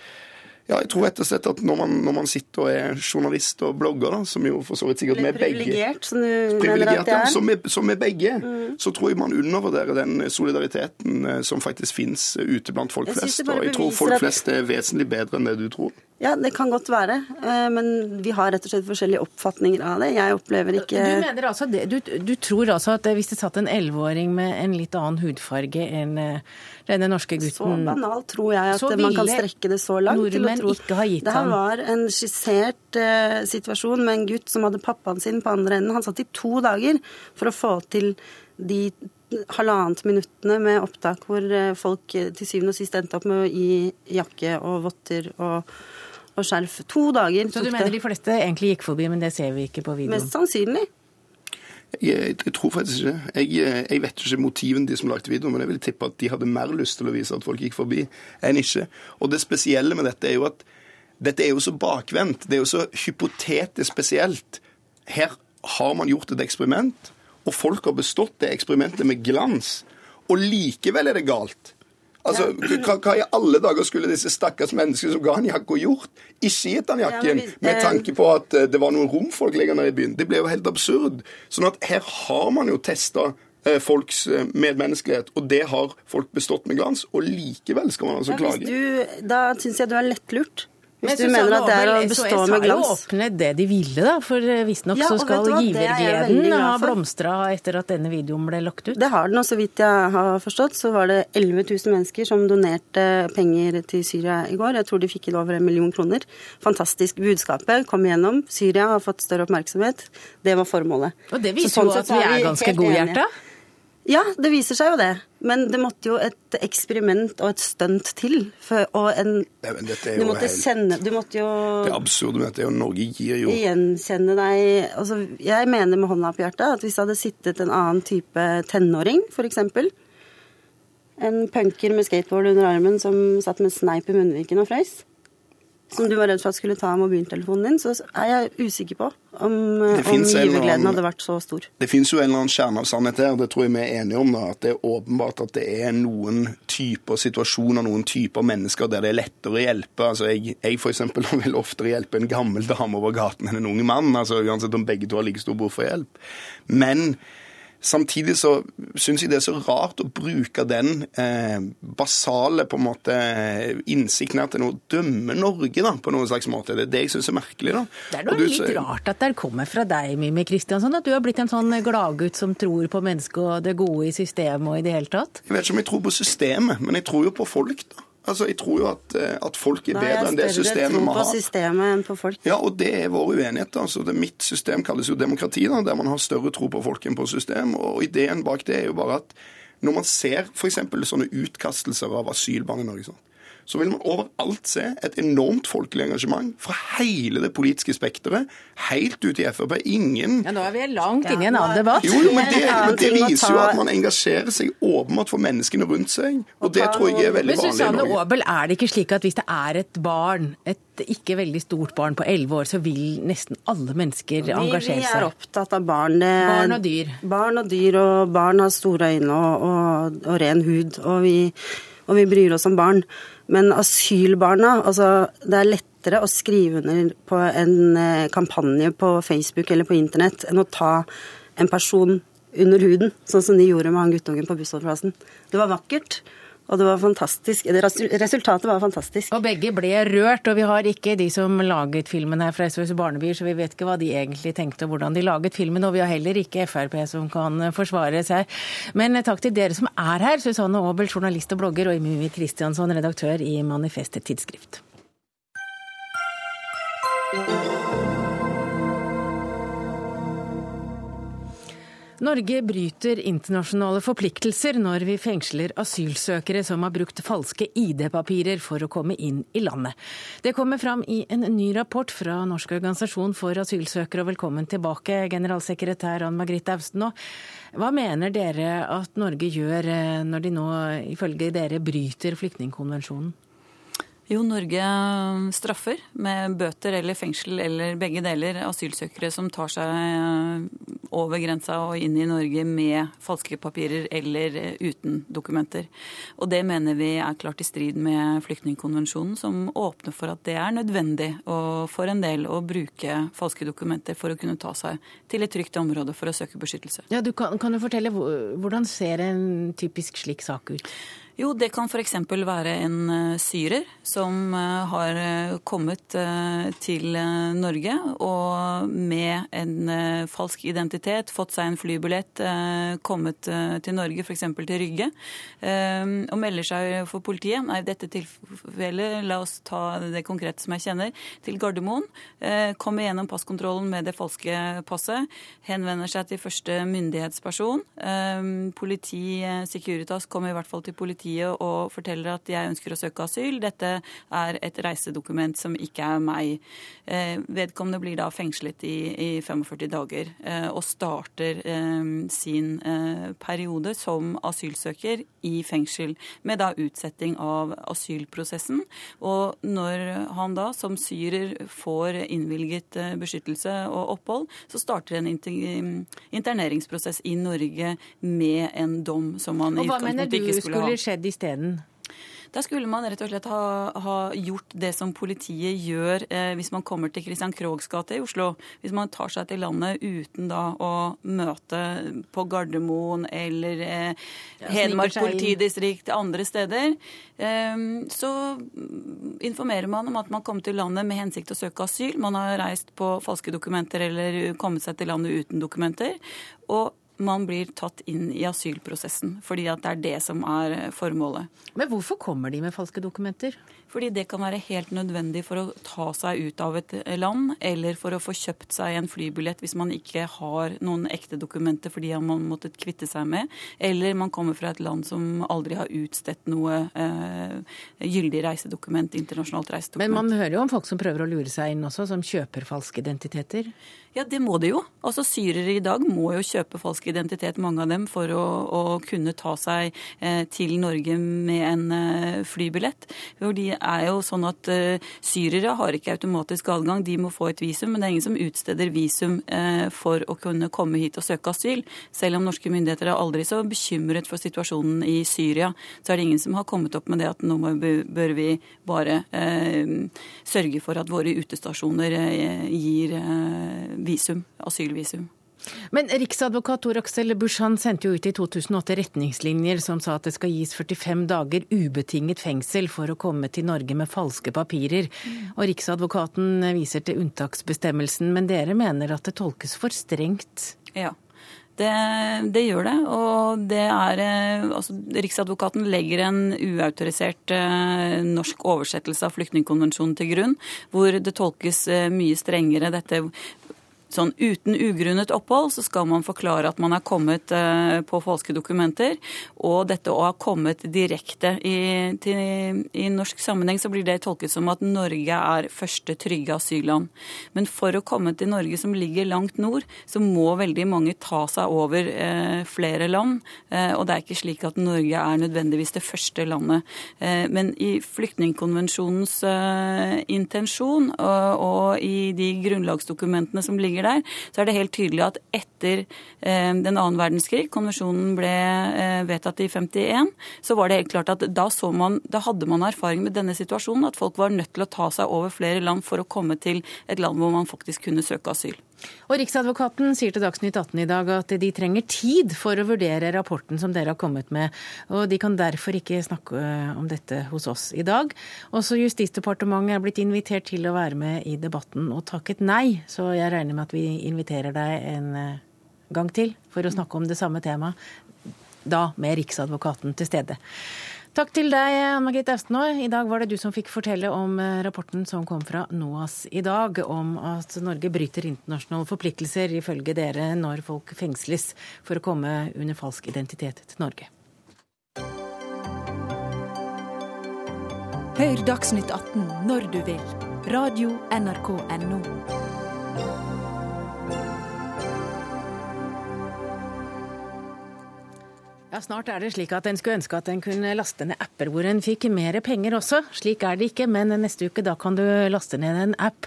ja, jeg tror rett og slett at når man, når man, sitter og er journalist og blogger, da, som jo for så vidt sikkert vi begge Privilegert, som mener er? Som vi, som vi begge. Mm. Så tror jeg man undervurderer den solidariteten eh, som faktisk finnes ute blant folk flest. Og jeg tror folk flest er vesentlig bedre enn det du tror. Ja, det kan godt være. Eh, men vi har rett og slett forskjellige oppfatninger av det. Jeg opplever ikke Du mener altså, du, du tror altså at hvis det satt en elleveåring med en litt annen hudfarge enn eh, denne norske gutten Så banalt tror jeg at man kan strekke det så langt. Nordmenn ikke ha gitt ham Det var en skissert uh, situasjon med en gutt som hadde pappaen sin på andre enden. Han satt i to dager for å få til de halvannet minuttene med opptak hvor folk til syvende og sist endte opp med å gi jakke og votter og og skjerf. To dager. tok det. Så du mener de fleste egentlig gikk forbi, men det ser vi ikke på videoen? Mest sannsynlig. Jeg, jeg, tror faktisk ikke. Jeg, jeg vet ikke motiven de som lagde videoen, men jeg vil tippe at de hadde mer lyst til å vise at folk gikk forbi, enn ikke. Og det spesielle med dette er jo at dette er jo så bakvendt. Det er jo så hypotetisk spesielt. Her har man gjort et eksperiment, og folk har bestått det eksperimentet med glans. Og likevel er det galt. Altså, hva, hva, i alle dager skulle disse stakkars menneskene som ga han jakka, gjort? Ikke gitt han jakken, ja, med tanke på at eh, det var noen romfolk lenger i byen. Det ble jo helt absurd. Sånn at her har man jo testa eh, folks eh, medmenneskelighet. Og det har folk bestått med glans. Og likevel skal man altså Ja, hvis klage. du, da syns jeg du er lettlurt. Hvis Men du mener at det er å bestå SOS med har jo glans. åpnet det de ville, da. For eh, visstnok Ja, så skal er jeg givergleden ha blomstra etter at denne videoen ble lagt ut. Det har den, og så vidt jeg har forstått, så var det 11 000 mennesker som donerte penger til Syria i går. Jeg tror de fikk inn over en million kroner. Fantastisk. Budskapet kom igjennom. Syria har fått større oppmerksomhet. Det var formålet. Og det Så sånn jo at vi er ganske godhjerta? enige. Ja, det viser seg jo det. Men det måtte jo et eksperiment og et stunt til. For, og en, Nei, men dette er du måtte helt- sende Du måtte jo Det absurde med dette er jo Norge gir jo gjenkjenne deg altså, Jeg mener med hånda på hjertet at hvis det hadde sittet en annen type tenåring, f.eks. En punker med skateboard under armen som satt med sneip i munnviken og frøys. Som du var redd for at skulle ta mobiltelefonen din, så er jeg usikker på om, om givergleden hadde vært så stor. Det finnes jo en eller annen kjerne av sannhet her, det tror jeg vi er enige om. da, At det er åpenbart at det er noen typer situasjoner, noen typer mennesker der det er lettere å hjelpe. Altså Jeg, jeg for eksempel, vil oftere hjelpe en gammel dame over gaten enn en ung mann. altså Uansett om begge to har like stor behov for hjelp. Men samtidig så syns jeg det er så rart å bruke den eh, basale på en måte innsikten her til å dømme Norge, da, på noen slags måte. Det er det jeg syns er merkelig. da. Det er noe du litt rart at det kommer fra deg, Mimmi Kristiansson, at du har blitt en sånn gladgutt som tror på mennesket og det gode i systemet og i det hele tatt. Jeg vet ikke om jeg tror på systemet, men jeg tror jo på folk. da. Altså, Jeg tror jo at, eh, at folk er bedre har enn det jeg større systemet tro vi på har. systemet enn på folk. Ja, og det er vår uenighet. altså. Det, mitt system kalles jo demokrati, da, der man har større tro på folk enn på system. Og ideen bak det er jo bare at når man ser f.eks. sånne utkastelser av asylbarn i Norge, sånn, så vil man overalt se et enormt folkelig engasjement fra hele det politiske spekteret, helt ut i Frp. Ingen Ja, Nå er vi langt inne i en annen debatt. jo, jo, men det, men det viser jo at man engasjerer seg åpenbart for menneskene rundt seg. Og det tror jeg er veldig vanlig i Susanne Norge. Aabel, er det ikke slik at hvis det er et barn, et ikke veldig stort barn på 11 år, så vil nesten alle mennesker engasjere seg. vi er opptatt av barn. Barn og dyr. Barn og dyr, og barn har store øyne og, og, og ren hud. Og vi, og vi bryr oss om barn. Men asylbarna, altså det er lettere å skrive under på en eh, kampanje på Facebook eller på internett enn å ta en person under huden, sånn som de gjorde med han guttungen på bussholdeplassen. Det var vakkert. Og det var fantastisk. Resultatet var fantastisk. Og begge ble rørt, og vi har ikke de som laget filmen her fra SOS Barnebyer, så vi vet ikke hva de egentlig tenkte og hvordan de laget filmen. Og vi har heller ikke Frp som kan forsvare seg. Men takk til dere som er her, Susanne Aabel, journalist og blogger, og Mimmi Kristiansson, redaktør i Manifestet Tidsskrift. Norge bryter internasjonale forpliktelser når vi fengsler asylsøkere som har brukt falske ID-papirer for å komme inn i landet. Det kommer fram i en ny rapport fra Norsk organisasjon for asylsøkere. Og velkommen tilbake, generalsekretær Ann Margrethe Austen. Hva mener dere at Norge gjør eh, når de nå ifølge dere bryter flyktningkonvensjonen? Jo, Norge straffer med bøter eller fengsel eller begge deler asylsøkere som tar seg eh, over grensa og inn i Norge med falske papirer eller eh, uten dokumenter. Og det mener vi er klart i strid med flyktningkonvensjonen, som åpner for at det er nødvendig for en del å bruke falske dokumenter for å kunne ta seg til et trygt område for å søke beskyttelse. Ja, du kan, kan du fortelle hvordan ser en typisk slik sak ut? Jo, det kan f.eks. være en eh, syrer som eh, har eh, kommet til Norge og med en falsk identitet fått seg en flybillett, kommet til Norge, f.eks. til Rygge, og melder seg for politiet. Nei, i dette tilfellet, la oss ta det konkrete som jeg kjenner, til Gardermoen. Kommer gjennom passkontrollen med det falske passet, henvender seg til første myndighetsperson. Politi, Securitas kommer i hvert fall til politiet og forteller at jeg ønsker å søke asyl. Dette er et reisedokument som ikke er meg. Eh, Vedkommende blir da fengslet i, i 45 dager eh, og starter eh, sin periode som asylsøker i fengsel, med da utsetting av asylprosessen. Og når han da som syrer får innvilget beskyttelse og opphold, så starter en interneringsprosess i Norge med en dom som man i Og hva mener utgangspunktet du ikke skulle ha. Skjedd isteden? Da skulle man rett og slett ha, ha gjort det som politiet gjør eh, hvis man kommer til Christian Kroghs gate i Oslo. Hvis man tar seg til landet uten da å møte på Gardermoen eller eh, Hedmark politidistrikt andre steder. Eh, så informerer man om at man kom til landet med hensikt til å søke asyl. Man har reist på falske dokumenter eller kommet seg til landet uten dokumenter. Og man blir tatt inn i asylprosessen, fordi at det er det som er formålet. Men hvorfor kommer de med falske dokumenter? Fordi det kan være helt nødvendig for å ta seg ut av et land, eller for å få kjøpt seg en flybillett hvis man ikke har noen ekte dokumenter fordi man måttet kvitte seg med, eller man kommer fra et land som aldri har utstedt noe eh, gyldig reisedokument, internasjonalt reisedokument. Men man hører jo om folk som prøver å lure seg inn også, som kjøper falske identiteter? Ja, det må de jo. Altså Syrere i dag må jo kjøpe falsk identitet, mange av dem, for å, å kunne ta seg eh, til Norge med en eh, flybillett. For de er jo sånn at uh, Syrere har ikke automatisk adgang, de må få et visum. Men det er ingen som utsteder visum uh, for å kunne komme hit og søke asyl. Selv om norske myndigheter er aldri så bekymret for situasjonen i Syria, så er det ingen som har kommet opp med det at nå bør vi bare uh, sørge for at våre utestasjoner gir visum, asylvisum. Men riksadvokat Tor Aksel Busch han sendte jo ut i 2008 retningslinjer som sa at det skal gis 45 dager ubetinget fengsel for å komme til Norge med falske papirer. Mm. Og Riksadvokaten viser til unntaksbestemmelsen, men dere mener at det tolkes for strengt? Ja. Det, det, gjør det. Og det er eh, altså, Riksadvokaten legger en uautorisert eh, norsk oversettelse av flyktningkonvensjonen til grunn, hvor det tolkes eh, mye strengere dette sånn uten ugrunnet opphold, så skal man forklare at man er kommet eh, på falske dokumenter. Og dette å ha kommet direkte i, til, i norsk sammenheng, så blir det tolket som at Norge er første trygge asylland. Men for å komme til Norge som ligger langt nord, så må veldig mange ta seg over eh, flere land. Eh, og det er ikke slik at Norge er nødvendigvis det første landet. Eh, men i flyktningkonvensjonens eh, intensjon og, og i de grunnlagsdokumentene som ligger der, så er det helt tydelig at etter eh, den annen verdenskrig, konvensjonen ble eh, vedtatt i 51, så var det helt klart at da, man, da hadde man erfaring med denne situasjonen, at folk var nødt til å ta seg over flere land for å komme til et land hvor man faktisk kunne søke asyl. Og Riksadvokaten sier til Dagsnytt 18 i dag at de trenger tid for å vurdere rapporten som dere har kommet med, og de kan derfor ikke snakke om dette hos oss i dag. Også Justisdepartementet er blitt invitert til å være med i debatten og takket nei, så jeg regner med at vi inviterer deg en eh, gang til for å snakke om det samme temaet, da med Riksadvokaten til stede. Takk til deg, Anne Margrethe Austenaa. I dag var det du som fikk fortelle om eh, rapporten som kom fra NOAS i dag, om at Norge bryter internasjonale forpliktelser, ifølge dere, når folk fengsles for å komme under falsk identitet til Norge. Hør Dagsnytt 18 når du vil. Radio NRK Radio.nrk.no. Ja, Snart er det slik at en skulle ønske at en kunne laste ned apper hvor en fikk mer penger også. Slik er det ikke, men neste uke da kan du laste ned en app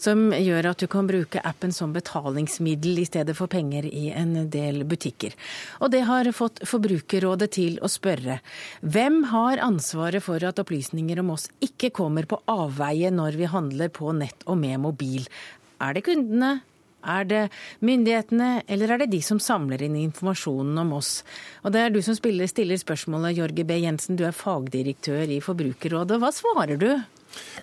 som gjør at du kan bruke appen som betalingsmiddel i stedet for penger i en del butikker. Og det har fått Forbrukerrådet til å spørre hvem har ansvaret for at opplysninger om oss ikke kommer på avveie når vi handler på nett og med mobil? Er det kundene, er det myndighetene, eller er det de som samler inn informasjonen om oss? Og det er du som stiller spørsmålet, Jorge B. Jensen, du er fagdirektør i Forbrukerrådet. Hva svarer du?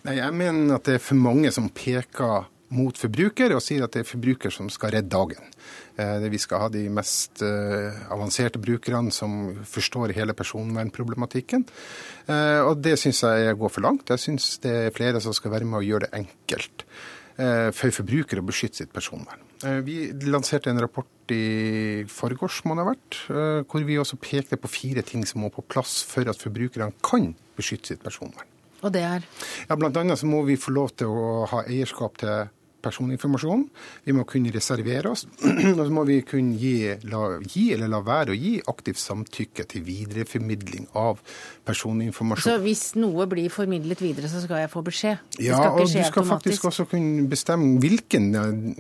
Nei, jeg mener at det er for mange som peker mot forbruker og sier at det er forbruker som skal redde dagen. Eh, vi skal ha de mest eh, avanserte brukerne som forstår hele personvernproblematikken. Eh, og det syns jeg går for langt. Jeg syns det er flere som skal være med og gjøre det enkelt. Eh, for forbrukere å beskytte sitt personvern. Eh, vi lanserte en rapport i forgårs, må det ha vært, eh, hvor vi også pekte på fire ting som må på plass for at forbrukerne kan beskytte sitt personvern. Og det er? Ja, annet så må vi få lov til å ha eierskap til personinformasjon. Vi må kunne reservere oss. [CLEARS THROAT] Og så må vi kunne gi, la, gi, eller la være å gi aktivt samtykke til videreformidling av personinformasjon. Så hvis noe blir formidlet videre, så skal jeg få beskjed? Ja, og du skal faktisk også kunne bestemme hvilken,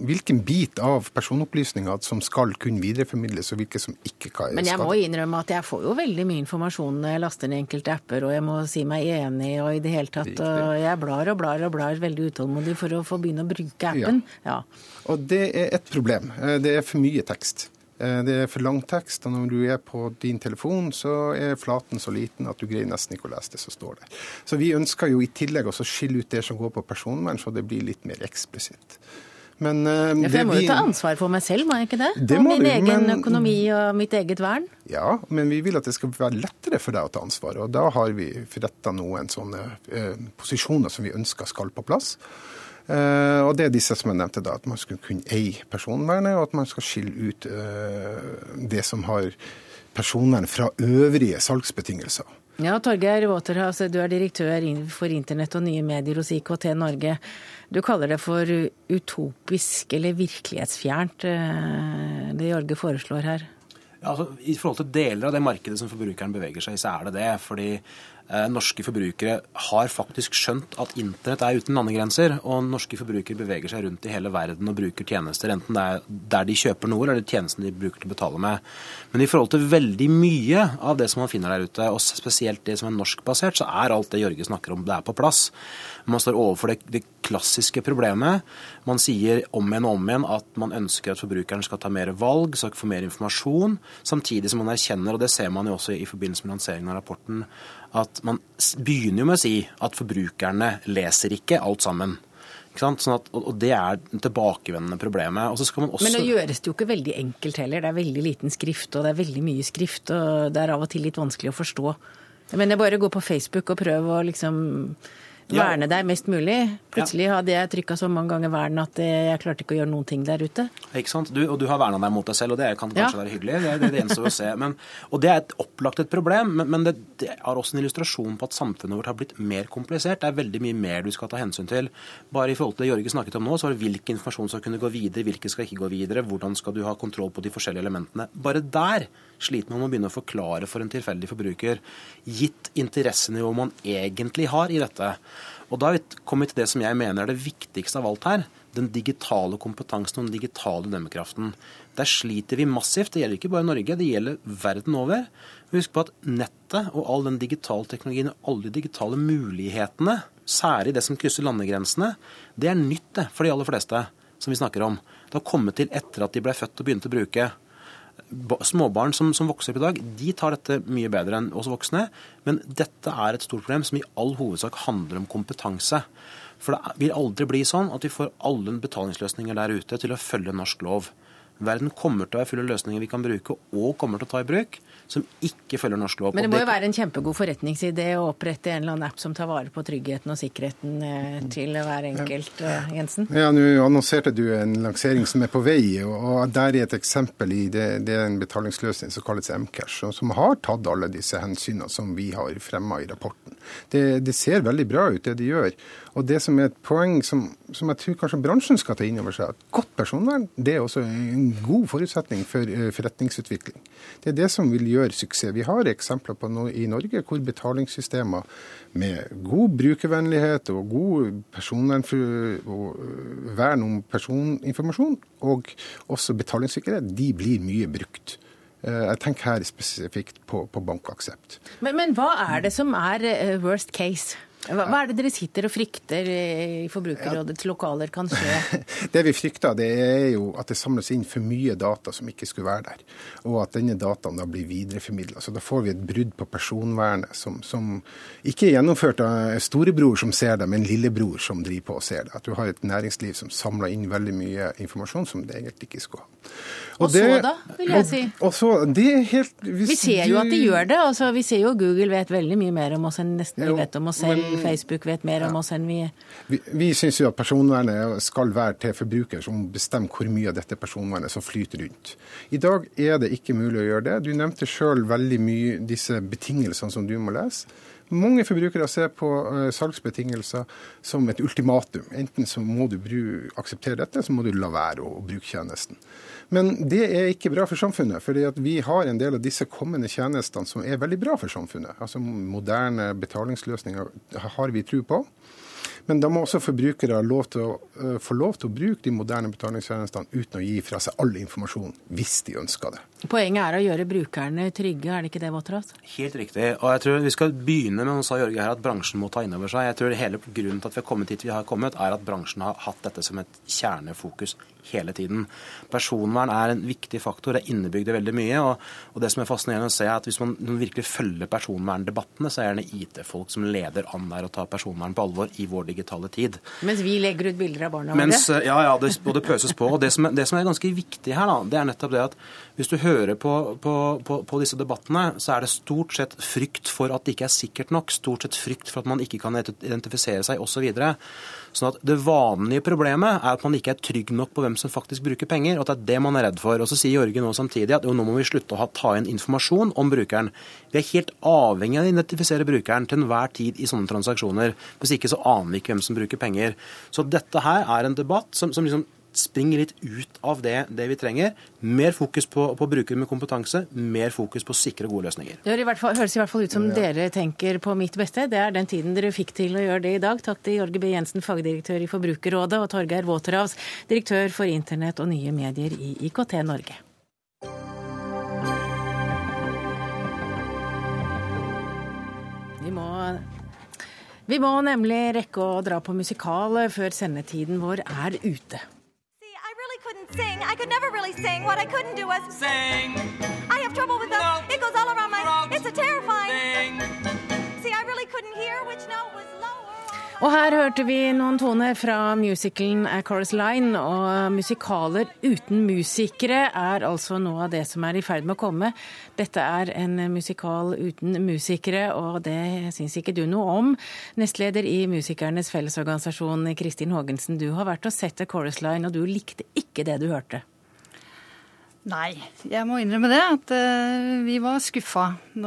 hvilken bit av personopplysninga som skal kunne videreformidles, og hvilke som ikke skal. Men jeg må innrømme at jeg får jo veldig mye informasjon når jeg laster ned enkelte apper, og jeg må si meg enig og i det hele tatt. Og jeg blar og blar og blar veldig utålmodig for å få begynne å bruke appen. Ja. Og det er et problem. Eh, Det er for mye tekst. Eh, Det er for lang tekst, og når du er på din telefon, så er flaten så liten at du greier nesten ikke å lese det som står der. Så vi ønsker jo i tillegg også å skille ut det som går på personvern, så det blir litt mer eksplisitt. Men eh, Ja, jeg må vi- jo ta ansvar for meg selv, må jeg ikke det? Det og min du, egen men- økonomi og mitt eget vern. Ja, men vi vil at det skal være lettere for deg å ta ansvar. Og da har vi forretta noen sånne eh, posisjoner som vi ønsker skal på plass. Eh, og det er disse som jeg nevnte da, at man skal kunne eie personvernet, og at man skal skille ut eh, det som har personvern fra øvrige salgsbetingelser. Ja, Torgeir Waterhouse, du er direktør for internett og nye medier hos IKT Norge. Du kaller det for utopisk eller virkelighetsfjernt, eh, det Jorge foreslår her. Ja, altså, I forhold til deler av det markedet som forbrukeren beveger seg i, så er det det. Fordi norske forbrukere har faktisk skjønt at internett er uten landegrenser. Og norske forbrukere beveger seg rundt i hele verden og bruker tjenester, enten det er der de kjøper noe, eller det er tjenesten de bruker til å betale med. Men i forhold til veldig mye av det som man finner der ute, og spesielt det som er norskbasert, så er alt det Jørge snakker om, det er på plass. Man står overfor det, det klassiske problemet. Man sier om igjen og om igjen at man ønsker at forbrukeren skal ta mer valg, skal få mer informasjon, samtidig som man erkjenner, og det ser man jo også i forbindelse med lanseringen av rapporten, at man begynner jo med å si at forbrukerne leser ikke alt sammen. Ikke sant? Sånn at, og det er tilbakevendende problemet. Også... Men nå gjøres det jo ikke veldig enkelt heller. Det er veldig liten skrift, og det er veldig mye skrift, og det er av og til litt vanskelig å forstå. Men jeg bare gå på Facebook og prøv å liksom Ja. verne deg mest mulig. Plutselig hadde jeg trykka så mange ganger vern at eh, jeg klarte ikke å gjøre noen ting der ute. Ikke sant? Du, og du har verna deg mot deg selv, og det kan kanskje Ja. være hyggelig. Det, det, det gjenstår å se. [LAUGHS] Men, og det er et opplagt et problem, men, men det, det er også en illustrasjon på at samfunnet vårt har blitt mer komplisert. Det er veldig mye mer du skal ta hensyn til. Bare i forhold til det Jørge snakket om nå, så var det hvilken informasjon skal kunne gå videre, hvilke skal ikke gå videre, hvordan skal du ha kontroll på de forskjellige elementene. Bare der sliter man med å begynne å forklare for en tilfeldig forbruker, gitt interessenivået man egentlig har i dette. Og da har vi kommet til det som jeg mener er det viktigste av alt her. Den digitale kompetansen og den digitale dømmekraften. Der sliter vi massivt. Det gjelder ikke bare Norge, det gjelder verden over. Husk på at nettet og all den digitale teknologien og alle de digitale mulighetene, særlig det som krysser landegrensene, det er nytt for de aller fleste som vi snakker om. Det har kommet til etter at de ble født og begynte å bruke småbarn som, som vokser opp i dag, de tar dette mye bedre enn oss voksne. Men dette er et stort problem som i all hovedsak handler om kompetanse. For det vil aldri bli sånn at vi får alle betalingsløsninger der ute til å følge norsk lov. Verden kommer til å være full av løsninger vi kan bruke, og kommer til å ta i bruk, som ikke følger norsk lov. Men det må jo være en kjempegod forretningsidé å opprette en eller annen app som tar vare på tryggheten og sikkerheten eh, til hver enkelt, eh, Jensen? Ja, Nå annonserte du en lansering som er på vei, og og der er et eksempel i det, det er en betalingsløsning som kalles Mcash, og som har tatt alle disse hensynene som vi har fremma i rapporten. Det, det ser veldig bra ut, det de gjør. Og det som er et poeng som, som jeg tror kanskje bransjen skal ta inn over seg, at godt personvern det er også en god forutsetning for eh, forretningsutvikling. Det er det som vil gjøre suksess. Vi har eksempler på no i Norge hvor betalingssystemer med god brukervennlighet og god personvern og øh, vern om personinformasjon, og også betalingssikkerhet, de blir mye brukt. Eh, Jeg tenker her spesifikt på, på bankaksept. Men, men hva er det som er eh, worst case? Hva, hva er det dere sitter og frykter i Forbrukerrådets lokaler kan skje? [LAUGHS] Det vi frykter, det er jo at det samles inn for mye data som ikke skulle være der. Og at denne dataen da blir videreformidla. Så da får vi et brudd på personvernet som, som ikke er gjennomført av storebror som ser det, men lillebror som driver på og ser det. At du har et næringsliv som samler inn veldig mye informasjon som det egentlig ikke skulle ha. Og så da, vil jeg si? Og, og så, det er helt... Vi ser jo at de gjør det. altså Vi ser jo Google vet veldig mye mer om oss enn nesten vi vet om oss selv. men- Facebook vet mer om oss enn vi Vi, vi syns jo at personvernet skal være til forbruker som bestemmer hvor mye av dette personvernet som flyter rundt. I dag er det ikke mulig å gjøre det. Du nevnte sjøl veldig mye disse betingelsene som du må lese. Mange forbrukere ser på uh, salgsbetingelser som et ultimatum. Enten så må du akseptere dette, så må du la være å bruke tjenesten. Men det er ikke bra for samfunnet. fordi vi har en del av disse kommende tjenestene som er veldig bra for samfunnet. Altså Moderne betalingsløsninger har vi tro på. Men da må også forbrukere lov å, uh, få lov til å bruke de moderne betalingstjenestene uten å gi fra seg all informasjon, hvis de ønsker det. Poenget er å gjøre brukerne trygge, er det ikke det, Våtras? Helt riktig. Og jeg tror vi skal begynne med, sa Jørge her, at bransjen må ta inn over seg. Jeg tror hele grunnen til at vi har kommet hit vi har kommet, er at bransjen har hatt dette som et kjernefokus hele tiden. Personvern er en viktig faktor, det er innebygd i veldig mye. Og, og, det som er fascinerende å se, er at hvis man, virkelig følger personverndebattene, så er det gjerne IT-folk som leder an der og tar personvern på alvor i vår digitale tid. Mens vi legger ut bilder av barna våre? Ja, ja, det, og det pøses på. Og det som, er, det som er ganske viktig her, da, det er nettopp det at hvis du hører på, på, på, på, disse debattene, så er det stort sett frykt for at det ikke er sikkert nok, stort sett frykt for at man ikke kan identifisere seg osv. Så sånn at Det vanlige problemet er at man ikke er trygg nok på hvem som faktisk bruker penger, og at det er det man er redd for. Og Så sier Jørgen nå samtidig at jo, nå må vi slutte å ha, ta inn informasjon om brukeren. Vi er helt avhengig av å identifisere brukeren til enhver tid i sånne transaksjoner. Hvis ikke så aner vi ikke hvem som bruker penger. Så dette her er en debatt som, som liksom springer litt ut av det, det vi trenger. Mer fokus på, på brukere med kompetanse, mer fokus på sikre, gode løsninger. Det i fall, høres i hvert fall ut som ja. dere tenker på mitt beste. Det er den tiden dere fikk til å gjøre det i dag. Takk til Jorge B. Jensen, fagdirektør i Forbrukerrådet, og Torgeir Waterhouse, direktør for internett og nye medier i IKT Norge. Vi må vi må nemlig rekke å dra på musikal før sendetiden vår er ute. Sing. I could never really sing. What I couldn't do was sing. I have trouble with the. No. It goes all around my. Frogs. It's a terrifying. Sing. See, I really couldn't hear which note was. Og her hørte vi noen toner fra musicalen A Chorus Line. Og musikaler uten musikere er altså noe av det som er i ferd med å komme. Dette er en musikal uten musikere, og det syns ikke du noe om. Nestleder i Musikernes Fellesorganisasjon, Kristin Haagensen, du har vært og sett A Chorus Line, og du likte ikke det du hørte? Nei, jeg må innrømme det. At uh, vi var skuffa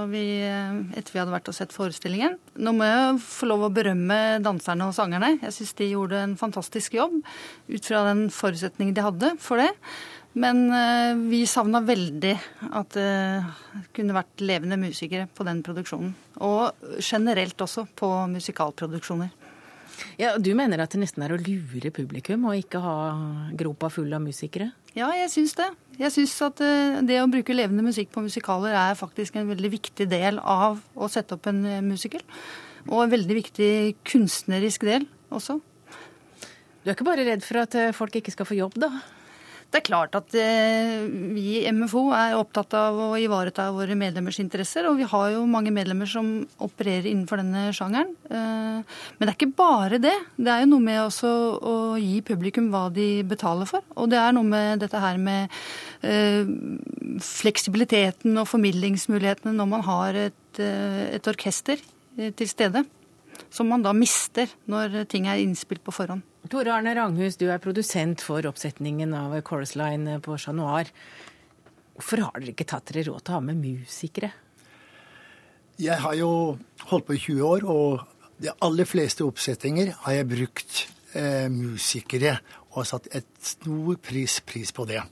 vi, uh, etter vi hadde vært og sett forestillingen. Nå må jeg få lov å berømme danserne og sangerne. Jeg syns de gjorde en fantastisk jobb ut fra den forutsetningen de hadde for det. Men uh, vi savna veldig at det kunne vært levende musikere på den produksjonen. Og generelt også på musikalproduksjoner. Ja, Du mener at det nesten er å lure publikum og ikke ha gropa full av musikere? Ja, jeg syns det. Jeg syns at eh, det å bruke levende musikk på musikaler er faktisk en veldig viktig del av å sette opp en eh, musical. Og en veldig viktig kunstnerisk del også. Du er ikke bare redd for at eh, folk ikke skal få jobb, da? Det er klart at eh, vi i MFO er opptatt av å ivareta våre medlemmers interesser. Og vi har jo mange medlemmer som opererer innenfor denne sjangeren. Eh, men det er ikke bare det. Det er jo noe med også å gi publikum hva de betaler for. Og det er noe med dette her med eh, fleksibiliteten og formidlingsmulighetene når man har et, et orkester til stede. Som man da mister når ting er innspilt på forhånd. Tore Arne Ranghus, du er produsent for oppsetningen av Chorus Line på Chat Noir. Hvorfor har dere ikke tatt dere råd til å ha med musikere? Jeg har jo holdt på i 20 år, og de aller fleste oppsetninger har jeg brukt eh, musikere, og har satt et stor pris, pris på det.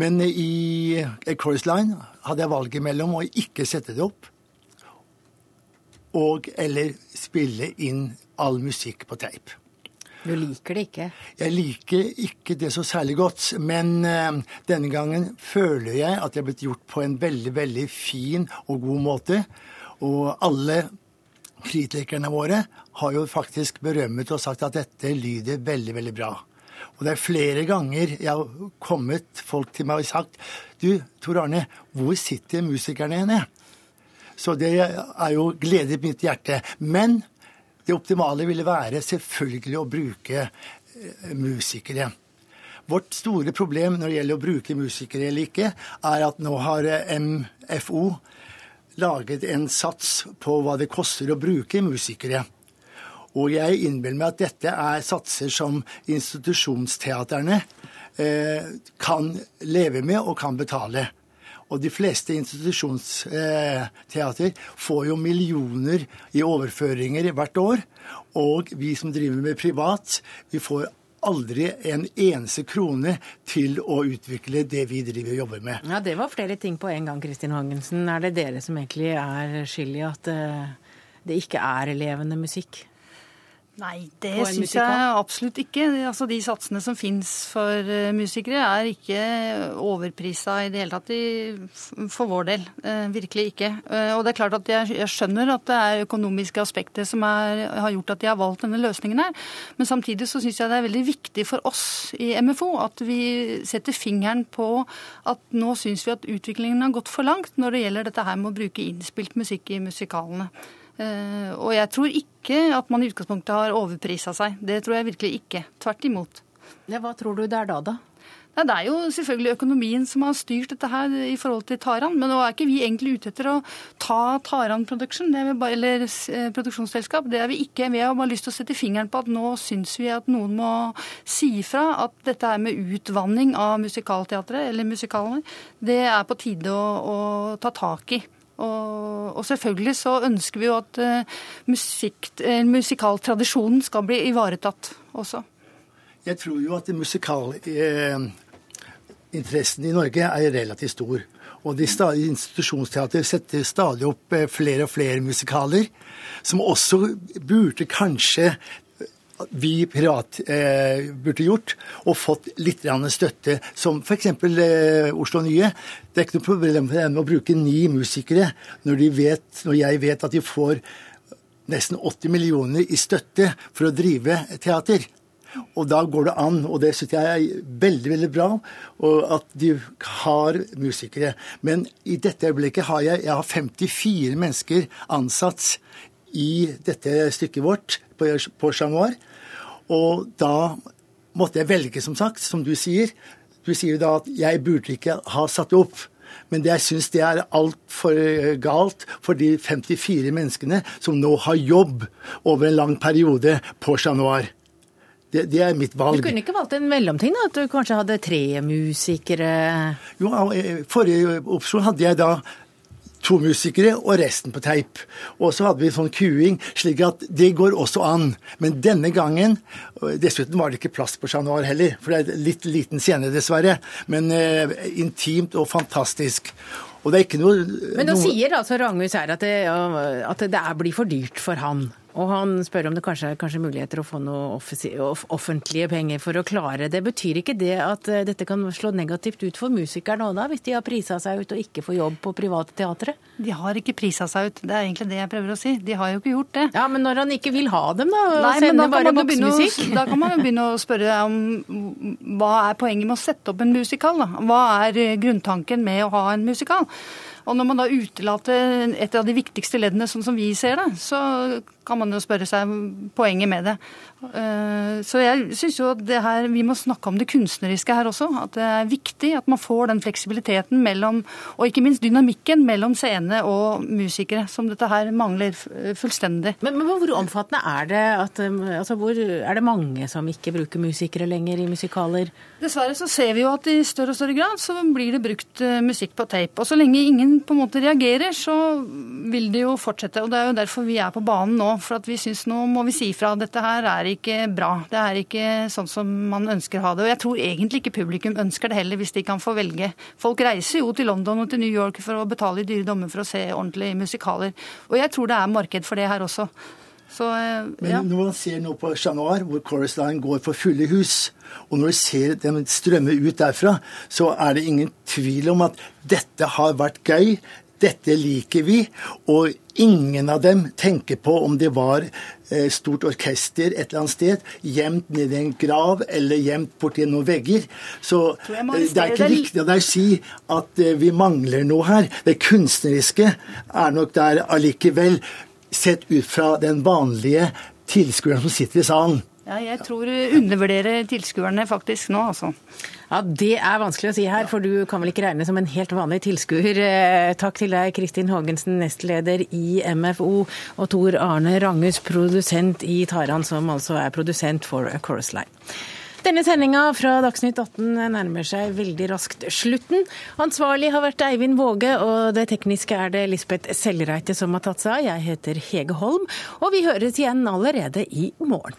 Men i Chorus Line hadde jeg valget mellom å ikke sette det opp og eller spille inn all musikk på teip. Du liker det ikke? Jeg liker ikke det så særlig godt. Men uh, denne gangen føler jeg at det er blitt gjort på en veldig, veldig fin og god måte. Og alle kritikerne våre har jo faktisk berømmet og sagt at dette lyder veldig, veldig bra. Og det er flere ganger jeg har kommet folk til meg og sagt Du, Tor Arne, hvor sitter musikerne henne? Så det er jo glede mitt hjerte. Men det optimale ville være selvfølgelig å bruke eh, musikere. Vårt store problem når det gjelder å bruke musikere eller ikke, er at nå har eh, MFO laget en sats på hva det koster å bruke musikere. Og jeg innbiller meg at dette er satser som institusjonsteaterne eh, kan leve med og kan betale. Og de fleste institusjonsteater får jo millioner i overføringer hvert år. Og vi som driver med privat, vi får aldri en eneste krone til å utvikle det vi driver og jobber med. Ja, Det var flere ting på en gang, Kristin Hagensen. Er det dere som egentlig er skyld i at eh, det ikke er levende musikk? Nei, det syns jeg absolutt ikke. Altså, de satsene som fins for uh, musikere, er ikke overprisa i det hele tatt i, for vår del. Uh, virkelig ikke. Uh, og det er klart at jeg, jeg, skjønner at det er økonomiske aspekter som er, har gjort at de har valgt denne løsningen her. Men samtidig så syns jeg det er veldig viktig for oss i MFO at vi setter fingeren på at nå syns vi at utviklingen har gått for langt når det gjelder dette her med å bruke innspilt musikk i musikalene. Eh, og jeg tror ikke at man i utgangspunktet har overprisa seg. Det tror jeg virkelig ikke. Tvert imot. Ja, hva tror du det er da, da? Ja, det er jo selvfølgelig økonomien som har styrt dette her i forhold til Taran. Men nå er ikke vi egentlig ute etter å ta Taran Production, bare, eller eh, produksjonsselskap. Det er vi ikke. Vi har bare lyst til å sette fingeren på at nå syns vi at noen må si ifra at dette her med utvanning av musikalteatret, eller musikalene, det er på tide å, å ta tak i. Og, og, selvfølgelig så ønsker vi jo at uh, musikk, uh, musikaltradisjonen skal bli ivaretatt også. Jeg tror jo at musikalinteressen uh, i Norge er relativt stor. Og de institusjonsteater setter stadig opp eh, flere og flere musikaler, som også burde kanskje vi privat eh, burde gjort, og fått litt støtte, som f.eks. Eh, Oslo Nye. Det er ikke noe problem for dem å bruke ni musikere når, vet, når jeg vet at de får nesten 80 millioner i støtte for å drive teater. Og da går det an, og det syns jeg er veldig veldig bra, at de har musikere. Men i dette øyeblikket har jeg, jeg har 54 mennesker ansatt i dette stykket vårt på, på Noir. Og da måtte jeg velge, som sagt, som du sier. Du sier da at jeg burde ikke ha satt det opp. Men det jeg syns det er altfor eh, galt for de 54 menneskene som nå har jobb over en lang periode på Chat Noir. Det, det, er mitt valg. Du kunne ikke valgt en mellomting? da, At du kanskje hadde tre musikere? Jo, eh, Forrige opsjon hadde jeg da to musikere og resten på teip. Og så hadde vi sånn kuing, slik at det går også an. Men denne gangen Dessuten var det ikke plass på Chat Noir heller, for det er litt liten scene, dessverre. Men eh, intimt og fantastisk. Og det er ikke noe Men nå noe... sier altså Ranghus her at det, at det blir for dyrt for han. Og han spør om det kanskje er kanskje muligheter å få noe offentlige penger for å klare det. Betyr ikke det at eh, dette kan slå negativt ut for musikerne òg, da? Hvis de har prisa seg ut og ikke får jobb på private teatre? De har ikke prisa seg ut, det er egentlig det jeg prøver å si. De har jo ikke gjort det. Ja, Men når han ikke vil ha dem, da? Nei, men da bare boksmusikk? Da kan man jo begynne å spørre om hva er poenget med å sette opp en musikal, da? Hva er grunntanken med å ha en musikal? Og når man da utelater et av de viktigste leddene, sånn som vi ser det, så kan man jo spørre seg poenget med det. Eh, så jeg syns jo at det her, vi må snakke om det kunstneriske her også. At det er viktig at man får den fleksibiliteten mellom, og ikke minst dynamikken mellom scene og musikere, som dette her mangler fullstendig. Men, men hvor omfattende er det? At, altså, hvor, er det mange som ikke bruker musikere lenger i musikaler? Dessverre så ser vi jo at i større og større grad så blir det brukt eh, musikk på tape. Og så lenge ingen på en måte reagerer, så vil det jo fortsette. Og det er jo derfor vi er på banen nå. For at vi syns nå må vi si fra. Dette her er ikke bra. Det er ikke sånn som man ønsker å ha det. Og jeg tror egentlig ikke publikum ønsker det heller, hvis de kan få velge. Folk reiser jo til London og til New York for å betale i dyre dommer for å se ordentlige musikaler. Og jeg tror det er marked for det her også. Så, ja. Men når man ser nå på Chat Noir, hvor Chorus Line går for fulle hus, og når du ser dem strømme ut derfra, så er det ingen tvil om at dette har vært gøy. Dette liker vi, og ingen av dem tenker på om det var eh, stort orkester et eller annet sted, gjemt nedi en grav eller gjemt borti noen vegger. Så eh, det er ikke riktig av deg å si at eh, vi mangler noe her. Det kunstneriske er nok der allikevel, sett ut fra den vanlige tilskueren som sitter i salen. Ja, jeg tror du undervurderer tilskuerne faktisk nå, altså. Ja, Det er vanskelig å si her, for du kan vel ikke regne som en helt vanlig tilskuer. Eh, takk til deg, Kristin Haagensen, nestleder i MFO, og Tor Arne Ranghus, produsent i Taran, som altså er produsent for A Chorus Line. Denne sendinga fra Dagsnytt 18 nærmer seg veldig raskt slutten. Ansvarlig har vært Eivind Våge, og det tekniske er det Lisbeth Sellreite som har tatt seg av. Jeg heter Hege Holm, og vi høres igjen allerede i morgen.